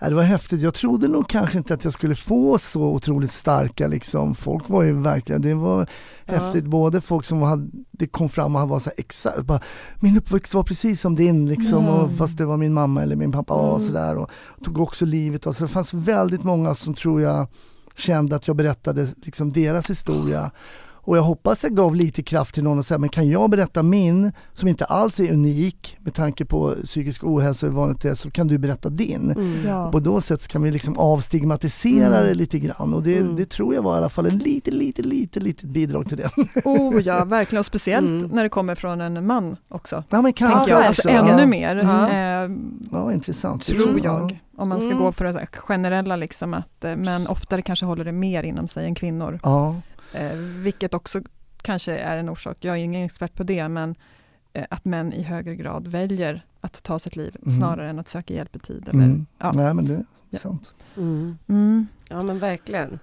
Ja, det var häftigt. Jag trodde nog kanske inte att jag skulle få så otroligt starka liksom. Folk var ju verkligen, det var Ja. häftigt. Både folk som hade, det kom fram och var så här exakt, bara, min uppväxt var precis som din liksom. Mm. Och fast det var min mamma eller min pappa och Mm. sådär. Och tog också livet av sig. Det fanns väldigt många som tror jag kände att jag berättade liksom deras historia. Och jag hoppas jag gav lite kraft till någon och säga, men kan jag berätta min, som inte alls är unik med tanke på psykisk ohälsa och hur vanligt det är, så kan du berätta din. Mm. Ja. På då sätt så kan vi liksom avstigmatisera Mm. det lite grann och det, Mm. det tror jag var i alla fall en lite, lite, lite litet bidrag till det. Oh ja, verkligen. Och speciellt Mm. när det kommer från en man också. Ja men kanske jag. Alltså ännu ja. mer, Ja. eh, Ja, intressant. Det tror jag. jag. Om man ska Mm. gå för det generella, liksom, att eh, män oftare kanske håller det mer inom sig än kvinnor. Ja, Eh, vilket också kanske är en orsak, jag är ingen expert på det, men eh, att män i högre grad väljer att ta sitt liv Mm. snarare än att söka hjälp i tid. Eller, mm. ja. Nej men det är Ja. sant. Mm. Mm. Ja men verkligen.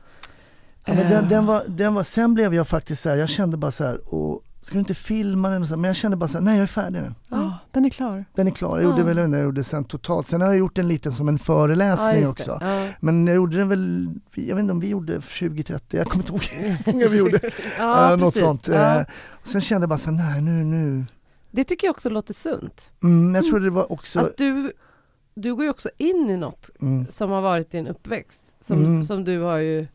Ja, men den, Eh. den var, den var, sen blev jag faktiskt så här, jag kände bara så här, och, ska du inte filma den? Och så här, men jag kände bara så här, nej jag är färdig nu. Ja, den är klar. Den är klar. Jag gjorde Ja. väl den jag gjorde sen totalt. Sen har jag gjort en liten som en Ja, föreläsning just också. Ja. Men jag gjorde den väl, jag vet inte om vi gjorde 20-30, jag kommer inte ihåg hur många vi gjorde. ja, Eh, något precis. sånt. Ja. Eh, Sen kände jag bara så här, nej nu, nu. Det tycker jag också låter sunt. Mm, jag tror det var också, Att du, du går ju också in i något mm, som har varit din uppväxt. Som, Mm. som du har ju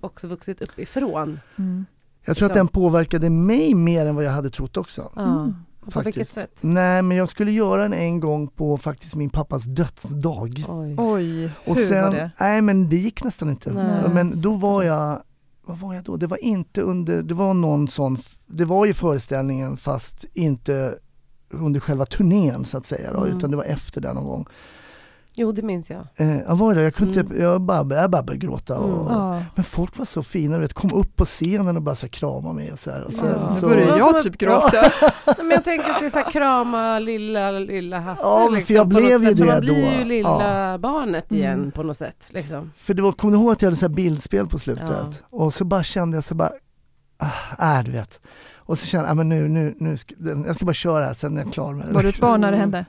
också vuxit upp ifrån. Mm. Jag tror att liksom. den påverkade mig mer än vad jag hade trott också. Mm. På vilket sätt? Nej men jag skulle göra den en gång på faktiskt min pappas dödsdag. Oj. Oj, Och hur sen, var det? Nej men det gick nästan inte. Nej. Men då var jag, vad var jag då? Det var inte under, det var någon sån, det var ju föreställningen fast inte under själva turnén så att säga då, Mm. utan det var efter den någon gång. Jo, det minns jag. Eh, jag var det, jag kunde Mm. jag bara, jag bara började gråta. Och, Mm. Ja. Men folk var så fina, du vet, kom upp på scenen och bara så här, krama mig och så här. Och sen, Ja. Nu så, börjar Som jag typ gråta. Nej, Men jag tänker att det är så här, krama lilla, lilla Hasse. Ja, men för liksom, jag blev ju sätt. Så det Man blir då. ju lilla barnet igen Mm. på något sätt. Liksom. För det var, kommer du ihåg att jag hade så här bildspel på slutet? Ja. Och så bara kände jag så bara, ah, äh, du vet. Och så kände jag, men nu, nu, nu jag ska bara köra här sen är jag klar med det. Var du ett barn när det hände?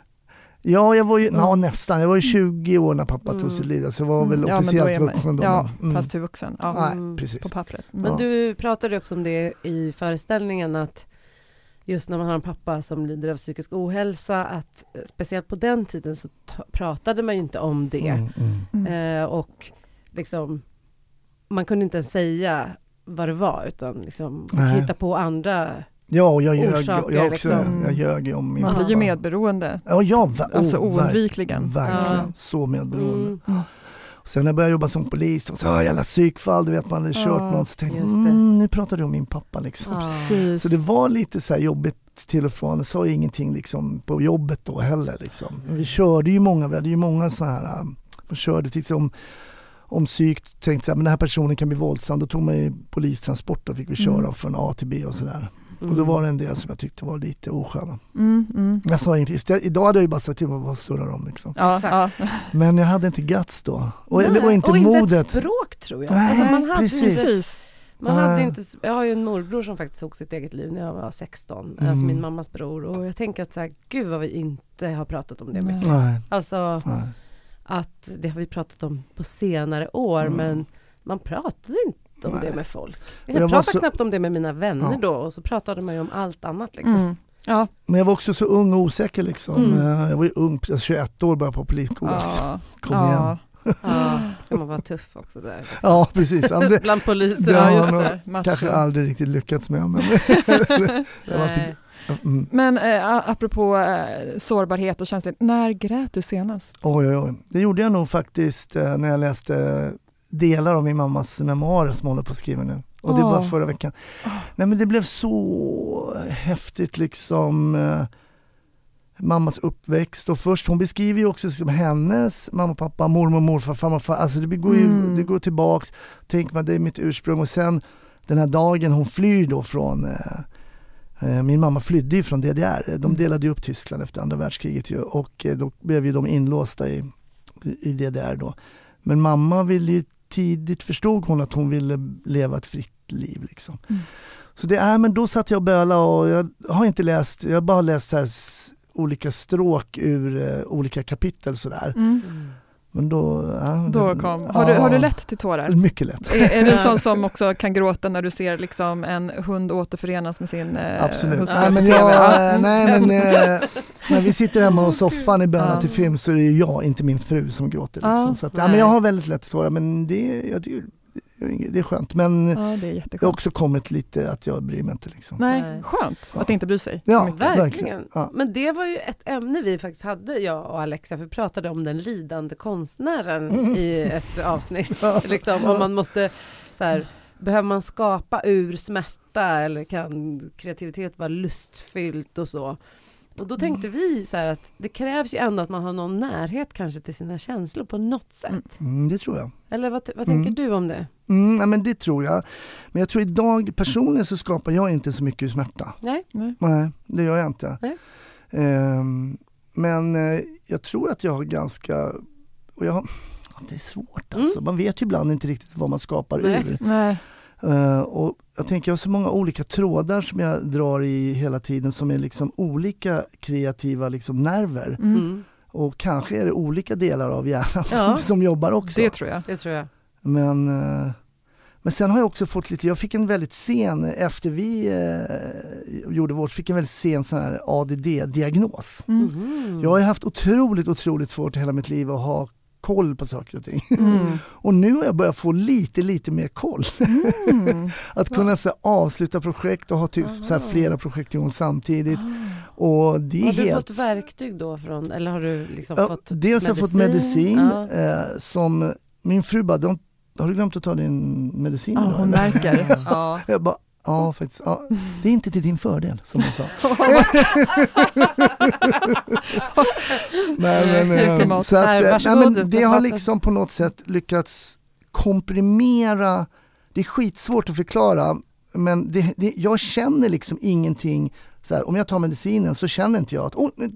Ja, jag var ju, Mm. ja, nästan. Jag var ju 20 år när pappa Mm. tog sitt liv, så jag var väl Mm. Ja, men då officiellt vuxen då. Ja, mm. fast hur vuxen. Ja, Nej, Mm. precis. på pappret. Mm. Men Ja. du pratade också om det i föreställningen att just när man har en pappa som lider av psykisk ohälsa att eh, speciellt på den tiden så ta- pratade man ju inte om det. Mm, mm. Mm. Eh, och liksom man kunde inte ens säga vad det var utan liksom hitta på andra. Ja, och jag ljög, Orsaker, jag också, liksom. jag ljög om min Man blir ju medberoende, Ja, ja, alltså oh, ver- oundvikligen. Verkligen, Ja. så medberoende. Mm. Och sen när jag började jobba som polis, så, ah, jävla psykfall, du vet man hade kört Ja, någon, så tänkte jag, mm, nu pratar du om min pappa liksom. Ja. Så det var lite så här jobbigt till och från. Jag sa ju ingenting liksom på jobbet då heller. Liksom. Vi körde ju många, vi hade ju många så här, um, man körde till exempel om, psyk, tänkte men den här personen kan bli våldsam, då tog man ju polistransport och fick vi köra Mm. från A till B och sådär. Mm. Och då var det en del som jag tyckte var lite osköna. Mm, mm. Jag sa ingenting, Istället- idag hade jag ju bara sagt till mig vad surrar de liksom. Ja. Men jag hade inte guts då. Och, Nej, och inte och modet. inte ett språk tror jag. Nej, alltså, man hade precis. Precis. man hade inte, jag har ju en morbror som faktiskt tog sitt eget liv när jag var 16. Alltså Mm. min mammas bror. Och jag tänker att så här, gud vad vi inte har pratat om det mycket. Nej, Alltså nej. Att det har vi pratat om på senare år Mm. men man pratade inte om Nej. det med folk. jag Jag pratade så- knappt om det med mina vänner Ja. då och så pratade man ju om allt annat liksom. Mm. Ja. Men jag var också så ung och osäker liksom. Mm. Eh, Jag var ju ung, alltså 21 år bara på polisskolan. Ja. Kom ja. igen. Ja, ska man vara tuff också där. Liksom. Ja precis, Bland poliser. Det Ja, har just. Macho. kanske aldrig riktigt lyckats med. Men, jag var Nej. Mm. Men eh, apropå eh, sårbarhet och känslor, när grät du senast? Oj oj oj. Det gjorde jag nog faktiskt eh, när jag läste delar av min mammas memoarer som hon håller på att skriva nu. Och det var förra veckan. Åh. Nej men det blev så häftigt liksom. Eh, mammas uppväxt och först, hon beskriver ju också liksom hennes mamma, pappa, mormor, morfar, farmor, far. Alltså det går ju Mm. det går tillbaks. Tänk man det är mitt ursprung och sen den här dagen hon flyr då från eh, min mamma flydde ju från DDR. De Mm. delade ju upp Tyskland efter andra världskriget ju och eh, då blev ju de inlåsta i, i DDR då. Men mamma ville ju tidigt förstod hon att hon ville leva ett fritt liv liksom. Mm. Så det är, men då satt jag och böla och jag har inte läst, jag har bara läst olika stråk ur eh, olika kapitel sådär. Mm. Men då... Ja, Då kom. Har, du, har du lätt till tårar? Mycket lätt. Är, är du en sån som också kan gråta när du ser liksom en hund återförenas med sin eh, Absolut. hustru på men, jag, Ja. nej, men eh, när vi sitter hemma på soffan i böna Ja. till film så är det jag, inte min fru som gråter. Liksom. Ja. Så att, ja, men jag har väldigt lätt tårar men det, jag det är skönt. Men Ja, det är det har också kommit lite att jag bryr mig inte. Liksom. Nej, skönt Ja. att inte bry sig Ja. Verkligen. Ja. Men det var ju ett ämne vi faktiskt hade, jag och Alexa, för vi pratade om den lidande konstnären Mm. i ett avsnitt. Ja. liksom, om man måste, så här, behöver man skapa ur smärta eller kan kreativitet vara lustfyllt och så? Och då tänkte vi så här att det krävs ju ändå att man har någon närhet kanske till sina känslor på något sätt. Mm. Mm, det tror jag. Eller vad, vad Mm. tänker du om det? Mm, ja, men det tror jag. Men jag tror idag personligen så skapar jag inte så mycket smärta. Nej? Nej. Nej, det gör jag inte. Nej. Ehm, men eh, jag tror att jag har ganska, och jag det är svårt alltså. Man vet ju ibland inte riktigt vad man skapar Nej. ur. Nej. Eh, och jag tänker jag har så många olika trådar som jag drar i hela tiden som är liksom olika kreativa liksom nerver. Mm. Mm. Och kanske är det olika delar av hjärnan Ja. som jobbar också. Det tror jag. Det tror jag. Men, eh, men sen har jag också fått lite, jag fick en väldigt sen, efter vi eh, gjorde vårt, fick en väldigt sen sån här ADD-diagnos. Mm. Mhm. Jag har haft otroligt, otroligt svårt i hela mitt liv att ha koll på saker och ting. Mm. Och nu har jag börjat få lite, lite mer koll. Mm. Att kunna så här, avsluta projekt och ha typ så här, Aha. flera projekt igång samtidigt. Och det är Har du helt... fått verktyg då från, eller har du liksom Ja, fått dels har jag fått medicin Ja. eh, som min fru bara, "De- har du glömt att ta din medicin Ja, idag, hon eller?" märker. Ja. Jag bara, ja faktiskt. Ja, det är inte till din fördel som hon sa. nej, men, eh, så att, Nej, eh, nej, men det har liksom på något sätt lyckats komprimera, det är skitsvårt att förklara, men det, det, jag känner liksom ingenting, så här, om jag tar medicinen så känner inte jag att oh, nu,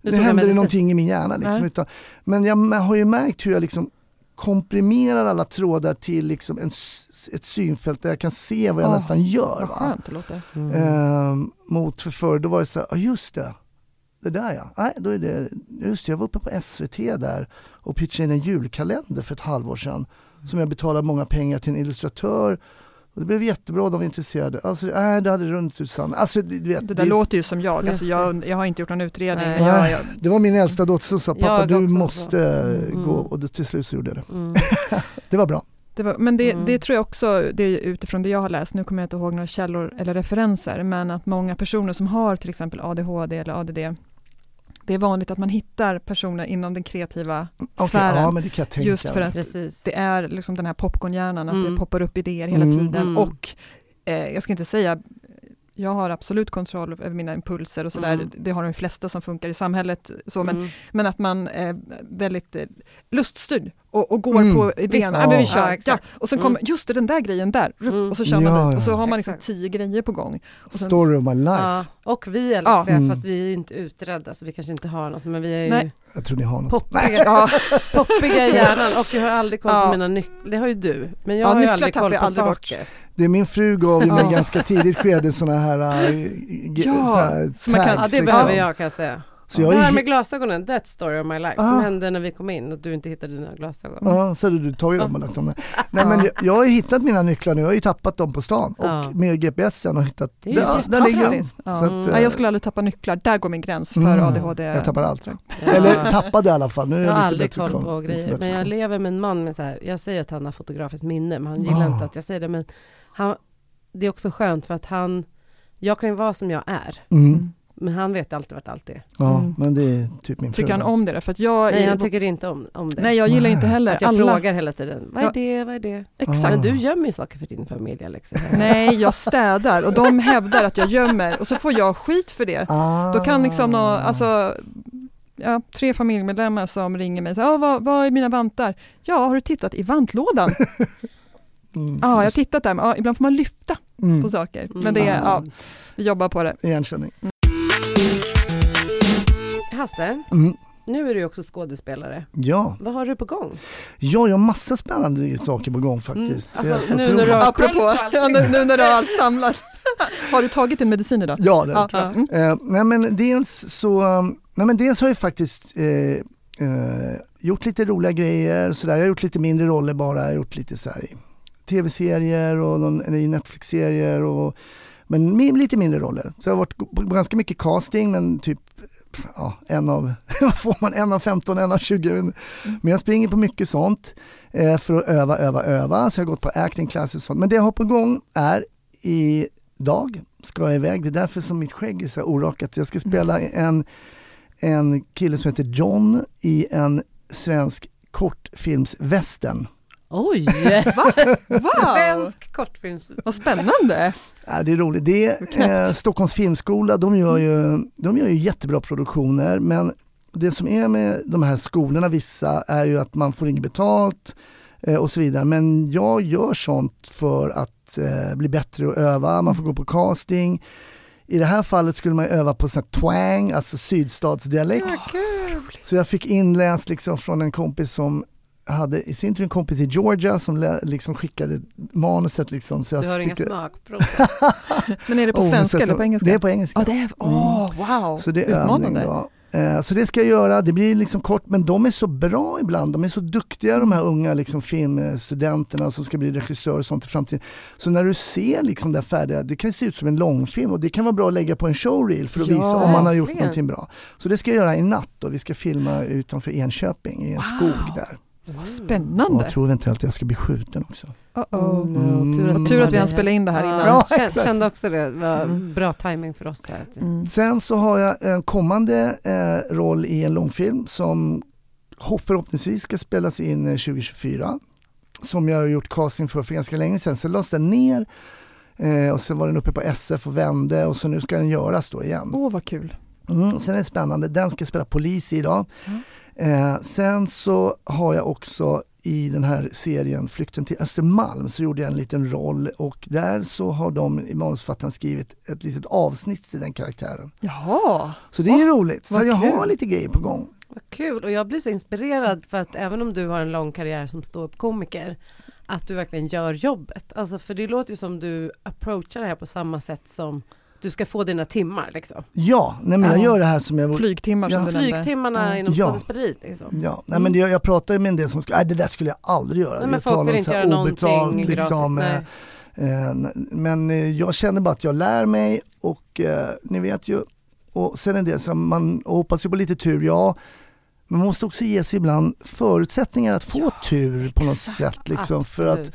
Nu händer det någonting i min hjärna. Liksom, utan, men jag har ju märkt hur jag liksom komprimerar alla trådar till liksom en, ett synfält där jag kan se vad jag Åh, nästan gör. Vad Va? skönt det låter. Mm. Ehm, mot för förr, då var det så här, ja just det, det där ja. Nej, då är det, just det, jag var uppe på SVT där och pitchade in en julkalender för ett halvår sedan som jag betalade många pengar till en illustratör och det blev jättebra, de var intresserade. Alltså, nej, det hade runnit ut sand. Alltså, du vet, Det där är- låter ju som jag. Alltså jag, jag har inte gjort någon utredning. Nej. Jag, jag, Det var min äldsta dotter som sa, pappa du måste Mm. gå och det, till slut så gjorde jag det. Mm. Det var bra. Det var, men det, Mm. det tror jag också, det är utifrån det jag har läst, nu kommer jag inte ihåg några källor eller referenser, men att många personer som har till exempel ADHD eller ADD det är vanligt att man hittar personer inom den kreativa Okej, sfären. ja men det kan jag tänka just för att Precis. det är liksom den här popcornhjärnan, att Mm. det poppar upp idéer hela Mm. tiden. Mm. Och eh, jag ska inte säga, jag har absolut kontroll över mina impulser och sådär. Mm. Det har de flesta som funkar i samhället. Så, men, Mm. men att man är väldigt eh, luststyrd och, och går Mm. på idén. Ja, men vi kör. Ja, Ja, och sen Mm. kommer, just det, den där grejen där. Mm. Och så kör man Ja, dit. Och så har man liksom Exakt. tio grejer på gång. Och sen- Story of my life. Ja, och vi Alexia, Ja. Mm. fast vi är inte utredda så vi kanske inte har något men vi är ju Nej. Jag tror ni har något. poppiga, Ja, poppiga i hjärnan och jag har aldrig koll på Ja. mina nycklar, det har ju du. Men jag Ja, har ju aldrig koll på aldrig bort. saker. Det är min fru gav mig ganska tidigt skede sådana här, äh, Ja, så här man kan- Ja tags, det liksom. behöver jag kan jag säga. Så jag det är här ju- med glasögonen, that's story of my life. Ah. Som hände när vi kom in och du inte hittade dina glasögon. Ja, så hade du tagit dem och lagt dem där. Nej men jag, jag har ju hittat mina nycklar nu, jag har ju tappat dem på stan och med GPSen och hittat, Det är där, ju där ligger de. Ja. Att, Mm. eh, Nej, jag skulle aldrig tappa nycklar, där går min gräns för Mm. ADHD. jag tappar allt. Ja. Eller tappade i alla fall, nu är Jag jag, har lite aldrig bättre koll på lite grejer. bättre Men jag lever med en man med så här, jag säger att han har fotografiskt minne, men han gillar Ah. inte att jag säger det. Men han, det är också skönt för att han, jag kan ju vara som jag är, Mm. Men han vet alltid vart allt är. Ja, Mm. men det är typ min. Tycker han om det? För att jag, Nej, han tycker inte om, om det. nej, jag gillar Nej. inte heller att jag alla. frågar hela tiden, vad är det, vad är det? Exakt. Men du gömmer ju saker för din familj Alexia. Nej, jag städar och de hävdar att jag gömmer och så får jag skit för det. Ah. Då kan liksom nå, alltså, ja, tre familjemedlemmar som ringer mig och säger, "Ah, vad, vad är mina vantar? Ja, har du tittat i vantlådan? Mm. Ja, jag har tittat där, men ja, ibland får man lyfta Mm. på saker. Mm. Men det är, Ah. ja, vi jobbar på det. Igenkänning. Hasse, Mm. nu är du också skådespelare. Ja. Vad har du på gång? ja, jag har massa spännande saker på gång faktiskt. Mm. Alltså, nu när du har- Apropå, ja, nu, nu när du har allt samlat. Har du tagit din medicin idag? Ja, det Ja, Ja. mm. Eh, nej men dels så, um, nej men dels har jag faktiskt eh, eh, gjort lite roliga grejer sådär. Jag har gjort lite mindre roller bara, jag har gjort lite så här i tv-serier och någon, i Netflix-serier och men lite mindre roller. Så jag har varit på ganska mycket casting men typ ja, en av, vad får man, en av 15, en av 20. Men jag springer på mycket sånt eh, för att öva, öva, öva. Så jag har gått på acting classes och sånt. Men det jag har på gång är idag ska jag iväg. Det är därför som mitt skägg är så orakat. Jag ska spela en, en kille som heter John i en svensk kortfilmsvästern. Oj! Wow, Svensk kortfilms... vad spännande! Ja, det är roligt. Det är eh, Stockholms filmskola, de gör, ju, de gör ju jättebra produktioner men det som är med de här skolorna, vissa, är ju att man får inget betalt eh, och så vidare. Men jag gör sånt för att eh, bli bättre och öva, man får gå på casting. I det här fallet skulle man öva på sån twang, alltså sydstatsdialekt. Ja! Så jag fick inläst liksom från en kompis som hade i sin tur en kompis i Georgia som liksom skickade manuset liksom. Så jag Du har inga smakprov. Men är det på Oh, svenska eller på engelska? Det är på engelska. Ja, det är, åh, wow, Så det är övning utmanande. då. Eh, Så det ska jag göra, det blir liksom kort men de är så bra ibland, de är så duktiga de här unga liksom, filmstudenterna som ska bli regissörer och sånt i framtiden. Så när du ser liksom det färdiga, det kan se ut som en långfilm och det kan vara bra att lägga på en showreel för att Ja, visa om man har gjort verkligen. någonting bra. Så det ska jag göra i natt och vi ska filma utanför Enköping i en Wow. skog där. Vad Och spännande. jag tror eventuellt att jag ska bli skjuten också. Uh -oh. Mm. tur, Vad tur att vi hann spela in det här innan. Ja, Kände, också det, det var Mm. bra timing för oss här. Mm. Sen så har jag en kommande eh, roll i en långfilm som ho- förhoppningsvis ska spelas in eh, 2024. Som jag har gjort casting för för ganska länge sedan. Sen lades den ner eh, och sen var den uppe på SF och vände och så nu ska den göras då igen. Åh, vad kul. Mm, sen är det spännande, den ska jag spela polis idag. Mm. Eh, sen så har jag också i den här serien Flykten till Östermalm så gjorde jag en liten roll och där så har de i manusförfattaren skrivit ett litet avsnitt till den karaktären. Jaha. Så det är roligt. Så jag har kul. lite grejer på gång. Vad kul och jag blir så inspirerad för att även om du har en lång karriär som ståuppkomiker att du verkligen gör jobbet. Alltså för det låter ju som du approachar det här på samma sätt som du ska få dina timmar liksom. Ja, nej men jag Ja. gör det här som jag... Flygtimmar som Ja. du nämnde. Flygtimmarna Ja. inom Ja. skådespeleriet liksom. Ja, nej men det, jag pratar ju med en del som ska, nej det där skulle jag aldrig göra. Nej, men jag folk talar vill inte göra någonting obetalt, gratis. liksom, eh, nej. Eh, Men eh, jag känner bara att jag lär mig och eh, ni vet ju, och sen en del som man hoppas ju på lite tur, ja. Men man måste också ge sig ibland förutsättningar att få Ja, tur på något exakt, sätt. Liksom, för att Absolut.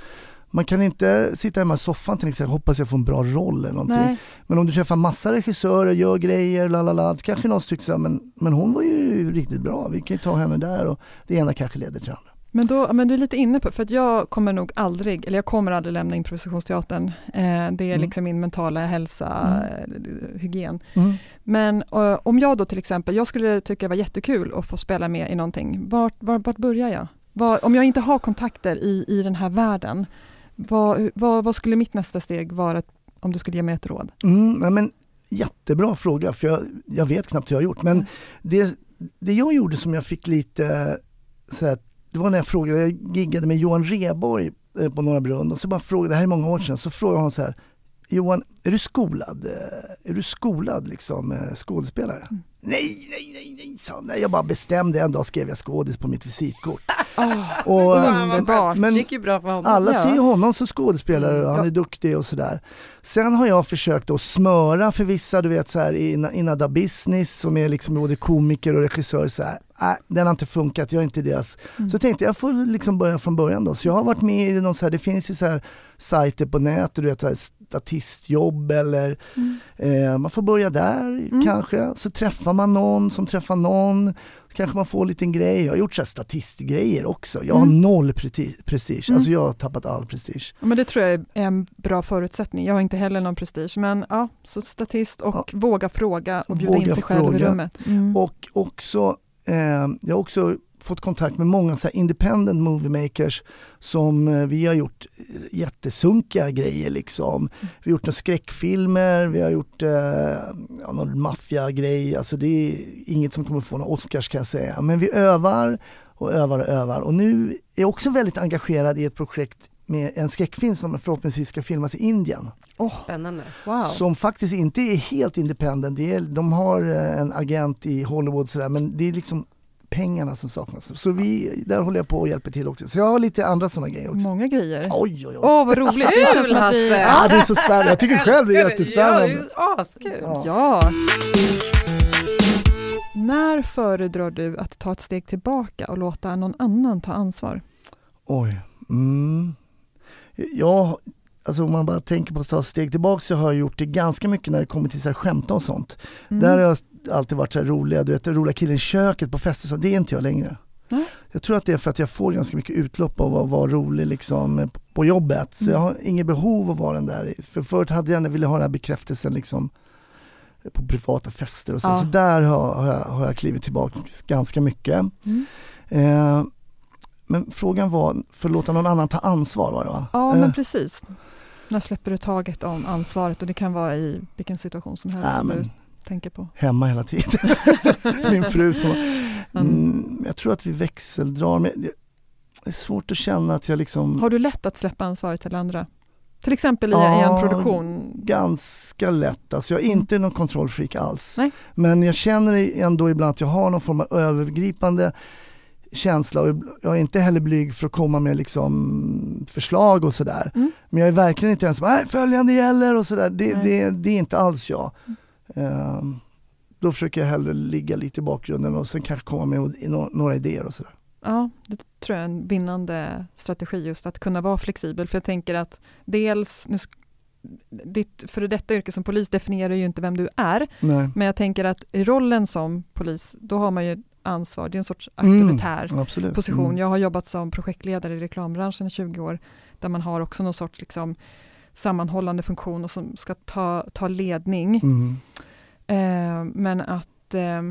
Man kan inte sitta hemma i soffan till exempel hoppas jag får en bra roll eller någonting. Nej. Men om du träffar massa regissörer, gör grejer, lalala, då kanske någon tycker så här, men, men hon var ju riktigt bra, vi kan ju ta henne där och det ena kanske leder till det andra. Men, då, men du är lite inne på, för att jag kommer nog aldrig, eller jag kommer aldrig lämna improvisationsteatern. Eh, det är Mm. liksom min mentala hälsa, eh, hygien. Mm. Men eh, om jag då till exempel, jag skulle tycka det var jättekul att få spela med i någonting. Vart, vart, vart börjar jag? Var, om jag inte har kontakter i, i den här världen, vad, vad, vad skulle mitt nästa steg vara om du skulle ge mig ett råd? Mm, nej men, jättebra fråga, för jag, jag vet knappt hur jag har gjort. Men det, det jag gjorde som jag fick lite, så här, det var när jag frågade, jag giggade med Johan Reborg eh, på Norra Brunn och så bara frågade, det här är många år sedan, så frågade han så här, Johan, är du skolad, eh, är du skolad liksom eh, skådespelare? Mm. Nej, nej, nej, nej, sa. Nej, Jag bara bestämde, en dag skrev jag skådis på mitt visitkort. Oh, Och, underbart. men det gick ju bra för honom. alla Ja. ser honom som skådespelare och han är duktig och sådär. Sen har jag försökt att smöra för vissa, du vet så här in, Inada Business som är liksom både komiker och regissör så här. Äh, den har inte funkat, jag är inte deras. Mm. Så tänkte jag får liksom börja från början då. Så jag har varit med i någon så här, det finns ju så här sajter på nätet, du vet så här statistjobb eller Mm. eh, man får börja där Mm. kanske. Så träffar man någon som träffar någon. Kanske man får en liten grej. Jag har gjort så här statistgrejer också. Jag har Mm. noll prestige, Mm. alltså jag har tappat all prestige. Ja, Men det tror jag är en bra förutsättning. Jag har inte heller någon prestige, men ja, så statist och våga fråga och bjuda in Våga sig själv i fråga. rummet. Mm. Och också, eh, jag har också fått kontakt med många så här independent movie makers som eh, vi har gjort eh, jättesunkiga grejer liksom. Vi har gjort några skräckfilmer, vi har gjort eh, ja, någon maffiagrej, alltså det är inget som kommer få några Oscars kan jag säga. Men vi övar och övar och övar och nu är jag också väldigt engagerad i ett projekt med en skräckfilm som förhoppningsvis ska filmas i Indien. Spännande. Wow. Som faktiskt inte är helt independent. Det är, de har eh, en agent i Hollywood sådär men det är liksom pengarna som saknas. Så vi, där håller jag på och hjälper till också. Så jag har lite andra sådana grejer också. Många grejer. Åh, Oj oj oj. vad roligt! Det känns som att vi... Ja, det är så spännande. Jag tycker själv det är Ja, jättespännande. det är ju askul. Ja. Ja. När föredrar du att ta ett steg tillbaka och låta någon annan ta ansvar? Oj. Mm. Ja, alltså om man bara tänker på att ta ett steg tillbaka så har jag gjort det ganska mycket när det kommer till så här skämta och sånt. Mm. Där har jag alltid varit så här roliga, du vet roliga killen i köket på fester, så det är inte jag längre. Jag tror att det är för att jag får ganska mycket utlopp av att vara rolig liksom på jobbet. Så Mm. jag har inget behov av att vara den där. För förut hade jag ville ha den här bekräftelsen liksom på privata fester och så. Ja. Så där har, har, jag, har jag klivit tillbaka ganska mycket. Mm. Eh, men frågan var, för att låta någon annan ta ansvar var det va? Ja, Eh, men precis. När släpper du taget om ansvaret? Och det kan vara i vilken situation som helst Ja, som du tänker på. hemma hela tiden. Min fru som... Mm. Mm, jag tror att vi växeldrar. Men det är svårt att känna att jag liksom... Har du lätt att släppa ansvaret till andra? Till exempel i, i Ja, en produktion? Ganska lätt. Alltså jag är inte någon kontrollfreak alls. Nej. Men jag känner ändå ibland att jag har någon form av övergripande känsla och jag är inte heller blyg för att komma med liksom förslag och sådär. Mm. Men jag är verkligen inte ens nej följande gäller och sådär. Det, det, det är inte alls jag. Ehm, då försöker jag hellre ligga lite i bakgrunden och sen kanske komma med några idéer och sådär. Ja, det tror jag är en vinnande strategi just att kunna vara flexibel. För jag tänker att dels, nu, ditt före detta yrke som polis definierar ju inte vem du är, Nej. men jag tänker att i rollen som polis, då har man ju ansvar, det är en sorts Mm, auktoritär Absolut. position. Mm. Jag har jobbat som projektledare i reklambranschen i 20 år, där man har också någon sorts liksom, sammanhållande funktion och som ska ta, ta ledning. Mm. Eh, men att, eh,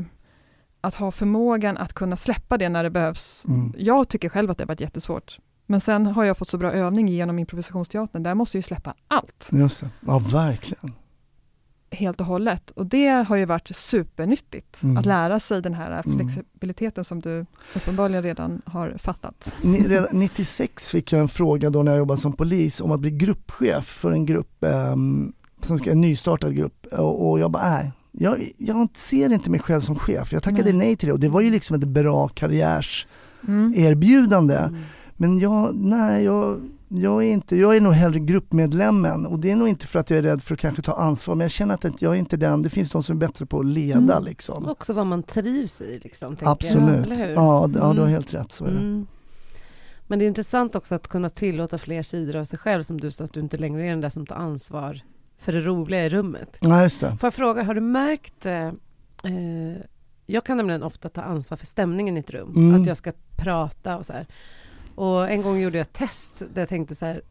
att ha förmågan att kunna släppa det när det behövs. Mm. Jag tycker själv att det har varit jättesvårt. Men sen har jag fått så bra övning genom improvisationsteatern. Där måste jag ju släppa allt Just det. Ja, verkligen. Helt och hållet. Och det har ju varit supernyttigt. Mm. Att lära sig den här Mm. flexibiliteten som du uppenbarligen redan har fattat. Ni- Redan 96 fick jag en fråga då när jag jobbade som polis om att bli gruppchef för en grupp, um, som ska, en nystartad grupp. Och, och jag bara, nej. Jag, jag ser inte mig själv som chef. Jag tackade Nej. nej till det och det var ju liksom ett bra karriärserbjudande. Mm. Men jag, nej, jag, jag är inte, jag är nog hellre gruppmedlemmen och det är nog inte för att jag är rädd för att kanske ta ansvar men jag känner att jag är inte den, det finns de som är bättre på att leda Mm. liksom. Och Också vad man trivs i liksom. Jag, Absolut. hur? Ja, ja, du har Mm. helt rätt. Så är det. Mm. Men det är intressant också att kunna tillåta fler sidor av sig själv som du sa att du inte längre är den där som tar ansvar för det roliga i rummet. Ja, just det. Får jag fråga, har du märkt eh, eh, jag kan nämligen ofta ta ansvar för stämningen i ett rum. Mm. Att jag ska prata och så här. Och en gång gjorde jag ett test där jag tänkte så här,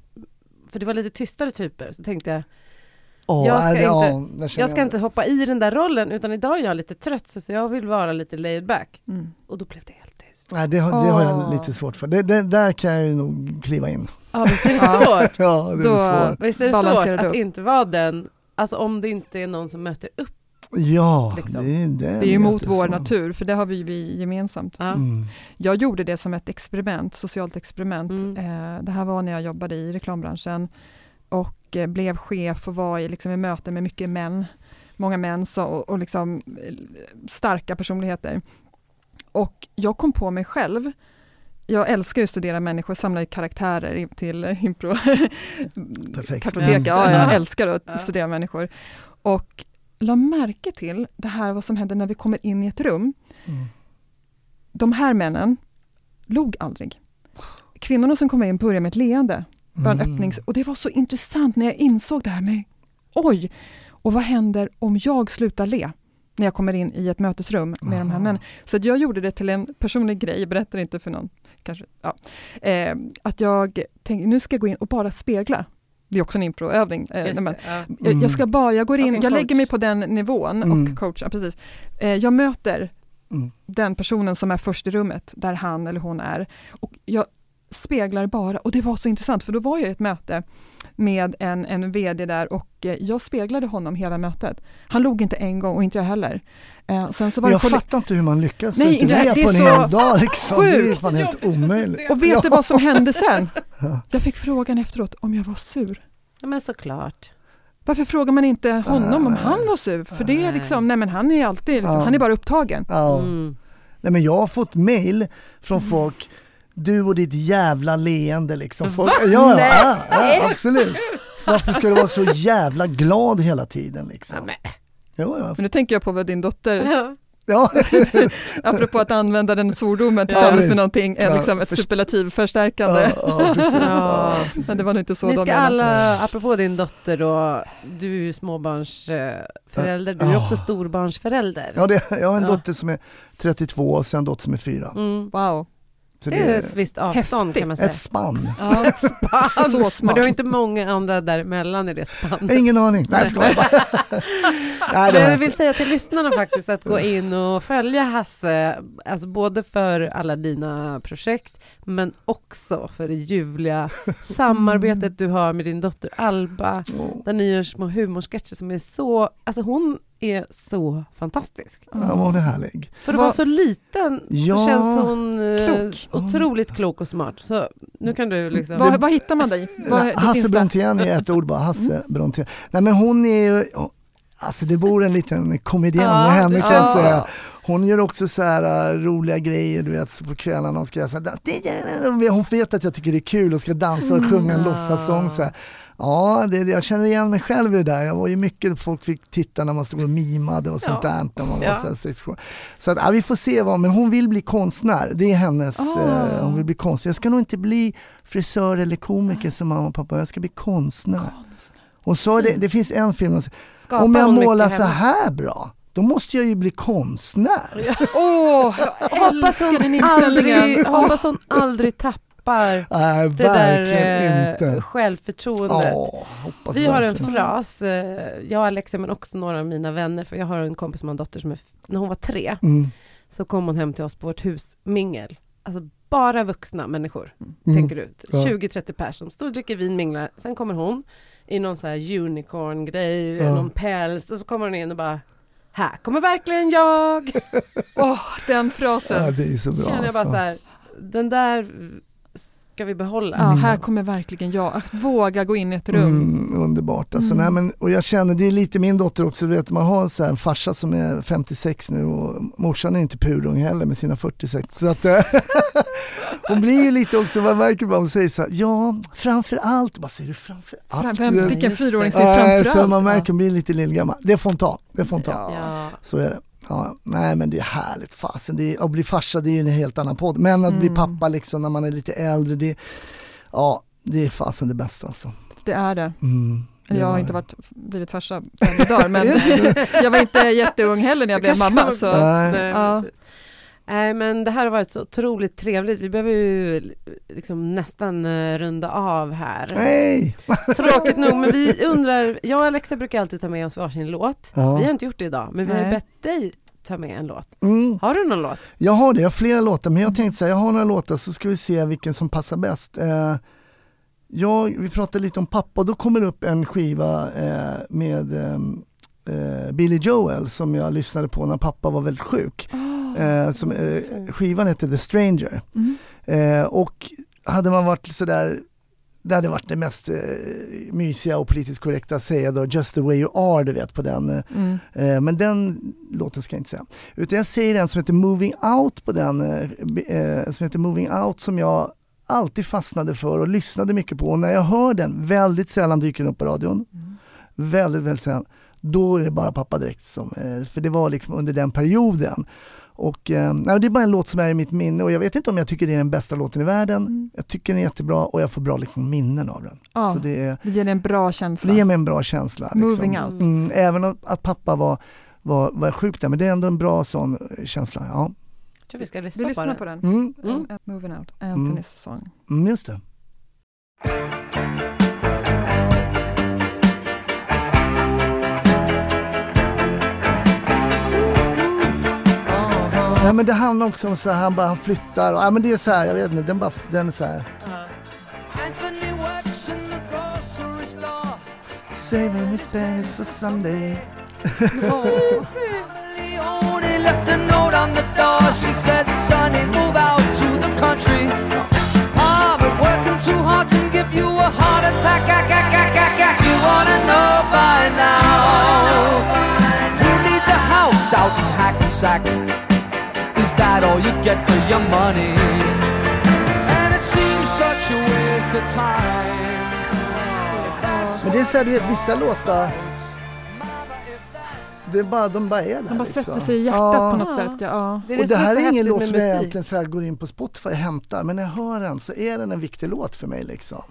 för det var lite tystare typer, så tänkte jag Åh, Jag ska det- inte- jag ska inte hoppa i den där rollen utan idag är jag lite trött så jag vill vara lite laid back. Mm. Och då blev det helt tyst. Nej, det, har, det har jag lite svårt för. Det, det, där kan jag ju nog kliva in. Ja visst är det svårt? Ja, det är Då- svårt. Visst är det svårt att upp. inte vara den, alltså om det inte är någon som möter upp. Ja, liksom. det, det, Det är ju mot vår natur, för det har vi, vi gemensamt. Ja. Mm. Jag gjorde det som ett experiment, socialt experiment. Mm. Eh, det här var när jag jobbade i reklambranschen och eh, blev chef och var i, liksom, i möte med mycket män. Många män så, och, och liksom, eh, starka personligheter. Och jag kom på mig själv jag älskar ju att studera människor, samla ju karaktärer till impro. Perfekt. Kartotek, Ja. ja, jag Ja. älskar att Ja. studera människor. Och la märke till det här vad som händer när vi kommer in i ett rum. Mm. De här männen log aldrig. Kvinnorna som kommer in börjar med ett leende. Bara en Mm. öppnings... Och det var så intressant när jag insåg det här med oj, och vad händer om jag slutar le? När jag kommer in i ett mötesrum med de här Aha. männen. Så att jag gjorde det till en personlig grej, jag berättar inte för någon. Kanske, ja. eh, att jag tänkte, nu ska jag gå in och bara spegla. Det är också en improövning. Eh, ja. jag, jag ska bara, jag går in, jag lägger mig på den nivån Mm. och coachar, precis. Eh, jag möter Mm. den personen som är först i rummet, där han eller hon är. Och jag speglar bara, och det var så intressant, för då var jag i ett möte med en, en VD där och eh, jag speglade honom hela mötet. Han log inte en gång och inte jag heller. Eh, sen så var det jag fattar inte hur man lyckas Nej, inte det- med det är på en så hel dag. Liksom. Det är sjukt fan helt omöjligt. och vet Ja. du vad som hände sen? Ja. Jag fick frågan efteråt om jag var sur. ja men såklart. Varför frågar man inte honom om han var sur? För det är liksom, nej men han är alltid, liksom, han är bara upptagen. Ja. Mm. Nej, men jag har fått mail från folk, du och ditt jävla leende liksom. Folk, Va? ja, ja, ja, ja, absolut. Så varför ska du vara så jävla glad hela tiden liksom? Ja. Jo, ja. Men nu tänker jag på vad din dotter, Ja. ja. apropå att använda den svordomen tillsammans visst. med någonting, är Ja, liksom ett först- superlativförstärkande. Ja, ja, precis. Ja. Ja, precis. Men det var nog inte så Ni ska alla, apropå din dotter då, du är småbarnsförälder, du är Ja. också storbarnsförälder. Ja, det, jag har en Ja. dotter som är 32 och sen en dotter som är 4. Mm. Wow. Så Det är ett visst avstånd kan man säga. ett spann. Ja, så Men smart. du har inte många andra däremellan i det spannet. Ingen aning. Nej, jag skojar bara. Nej, det Men jag vill säga till lyssnarna faktiskt att gå in och följa Hasse, alltså både för alla dina projekt men också för det ljuvliga samarbetet du har med din dotter Alba där ni gör små humorsketcher som är så, alltså hon är så fantastisk. Ja, hon är härlig. För att vara så liten Ja. så känns hon eh, Klok. otroligt klok och smart. Så nu kan du liksom... Vad, vad hittar man dig? Vad, Hasse. Brontén är ett ord bara, Hasse Brontén. Nej men hon är ju, alltså det bor en liten komedian Ja, med henne kan jag ja. säga. Hon gör också så här uh, roliga grejer, du vet på kvällarna hon ska göra så här, hon vet att jag tycker det är kul och ska dansa och sjunga en Mm. låtsassång så här. Ja, det, jag känner igen mig själv i det där. Jag var ju mycket, folk fick titta när man stod och mimade och sånt Ja. där när man var Ja. så här sex, sju. Så att, ja, vi får se vad, men hon vill bli konstnär. Det är hennes, Ah. eh, hon vill bli konstnär. Jag ska nog inte bli frisör eller komiker som mamma och pappa, jag ska bli konstnär. Och så det, det finns en film, Skapar om jag målar så här bra, då måste jag ju bli konstnär. Åh, jag Hoppas älskar den hon, inställningen. aldrig, hoppas hon aldrig tappar Nej, det där eh, inte. Ja, hoppas Vi har en fras, eh, jag och Alexia men också några av mina vänner, för jag har en kompis som har en dotter som är, när hon var tre, Mm. så kom hon hem till oss på vårt husmingel. Alltså bara vuxna människor, Mm. tänker du. Ja. 20-30 personer som står och dricker vin, minglar. Sen kommer hon i någon så här unicorn-grej, Ja. någon päls, och så kommer hon in och bara här kommer verkligen jag! Åh, den frasen. Ja, det är så bra. känner jag bara alltså. så här, den där ska vi behålla. Ja, Mm. här kommer verkligen jag att våga gå in i ett rum. Mm, underbart. Alltså, Mm. nej, men, och jag känner, det är lite min dotter också, du vet, man har så här en farsa som är 56 nu och morsan är inte purung heller med sina 46. Så att, eh, hon blir ju lite också, man märker bara hon säger så här, ja framför allt, vad säger du framför allt? Vem, vilken fyraåring säger Nej, framför så allt? man märker hon blir lite lillgammal. Det får hon ta, det får hon ta. Ja. Så är det. Ja, nej men det är härligt fasen. Det är, att bli farsa det är ju en helt annan podd. Men att bli Mm. pappa liksom när man är lite äldre, det, ja, det är fasen det bästa alltså. Det är det. Mm, det Jag har inte det. varit, blivit farsa på en dag, men jag var inte jätteung heller när jag Det blev mamma. Så. Nej. Nej, Ja. Nej men det här har varit så otroligt trevligt. Vi behöver ju liksom nästan eh, runda av här. Nej! Tråkigt nog, men vi undrar, jag och Alexa brukar alltid ta med oss varsin låt. Ja. Vi har inte gjort det idag, men vi har ju bett dig ta med en låt. Mm, Har du någon låt? jag har det, jag har flera låtar men jag tänkte säga, jag har några låtar så ska vi se vilken som passar bäst. Eh, jag, vi pratade lite om pappa då kommer det upp en skiva eh, med ehm, eh, Billy Joel som jag lyssnade på när pappa var väldigt sjuk. Eh, som, eh, skivan heter The Stranger. Mm. Eh, och hade man varit sådär, det hade varit det mest eh, mysiga och politiskt korrekta att säga då, Just the way you are, du vet på den. eh, Mm. Eh, men den låten ska jag inte säga. Utan jag säger en som heter Moving Out på den, eh, som heter Moving Out som jag alltid fastnade för och lyssnade mycket på. Och när jag hör den, väldigt sällan dyker den upp på radion, Mm. väldigt, väldigt sällan, då är det bara pappa direkt som, för det var liksom under den perioden. Och eh, det är bara en låt som är i mitt minne och jag vet inte om jag tycker det är den bästa låten i världen. Mm. Jag tycker den är jättebra och jag får bra liksom, minnen av den. Ja, Så det, är, det ger dig en bra känsla. det ger mig en bra känsla. Liksom. Moving out. Mm, även att, pappa var, var, var sjuk där, men det är ändå en bra sån eh, känsla. Ja. Jag tror vi ska Vi lyssna, lyssnar på på den. den. Mm, Mm. Uh, Moving out, Anthonys sång. mm, just det. Ja, men det handlar också om så här, han bara han flyttar och, ja, men det är så här, jag vet inte, den, bara, den är så här. Store. Saving his pennies for Sunday. Leone left a note on the door. She said, Sonny, move out to the country. I've been working too hard to give you a heart attack. Ack, ack, ack, ack, ack. You wanna know by now. Who needs a house out in Hackensack? That all you get for your money? And it seems such a waste of time. Men det är så här, du vet vissa låtar, det är bara, de bara är där. De bara liksom. sätter sig i hjärtat Ja. på något Ja. sätt. Ja. Ja. Det är och det, det som är här är ingen låt med som jag musik. egentligen så här går in på Spotify och hämtar, men när jag hör den så är den en viktig låt för mig liksom.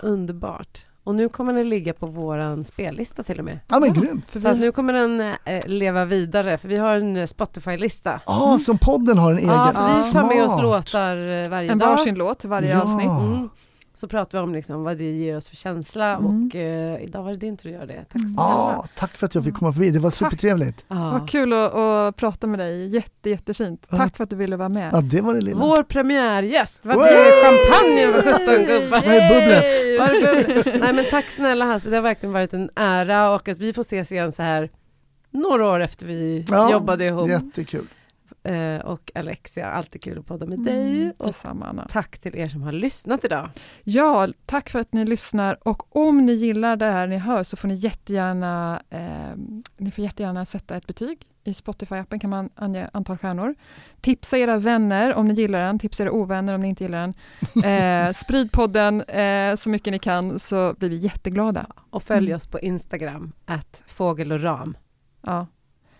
Underbart. Och nu kommer den ligga på våran spellista till och med. Ja men Ja. grymt! Så nu kommer den eh, leva vidare, för vi har en eh, Spotify-lista. Ja, som podden har en egen. Ja, för vi tar med oss låtar eh, varje en dag. varsin låt varje Ja. avsnitt. Mm. Så pratar vi om liksom vad det ger oss för känsla Mm. och eh, idag var det din tur att göra det. Tack snälla. Ja, tack för att jag fick komma förbi, det var supertrevligt. Ja. Vad kul att, att prata med dig, Jätte, jättefint. Ja. Tack för att du ville vara med. Ja, det var det lilla. Vår premiärgäst, vad det är champagne för 17 gubbar. Vad är bubblet? Nej men tack snälla Hasse, det har verkligen varit en ära och att vi får ses igen så här några år efter vi Ja, jobbade ihop. Jättekul. Eh, och Alexia, alltid kul att podda med dig. Mm, Och Anna. tack till er som har lyssnat idag. Ja, tack för att ni lyssnar och om ni gillar det här ni hör så får ni jättegärna, eh, ni får jättegärna sätta ett betyg. I Spotify-appen kan man ange antal stjärnor. Tipsa era vänner om ni gillar den, tipsa era ovänner om ni inte gillar den. Eh, sprid podden eh, så mycket ni kan så blir vi jätteglada. Och följ Mm. oss på Instagram, att fågel och ram. Ja.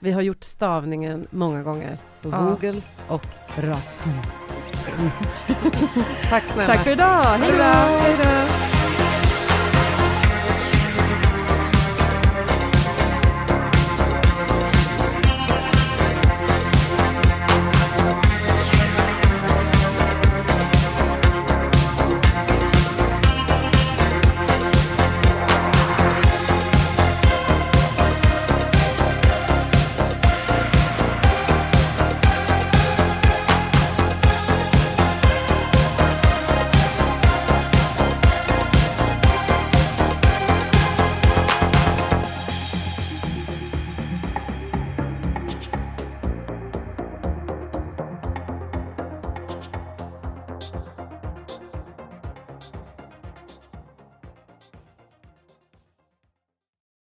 Vi har gjort stavningen många gånger. Ja. Vogel och ram. Tack snälla. Tack för idag! Hej då.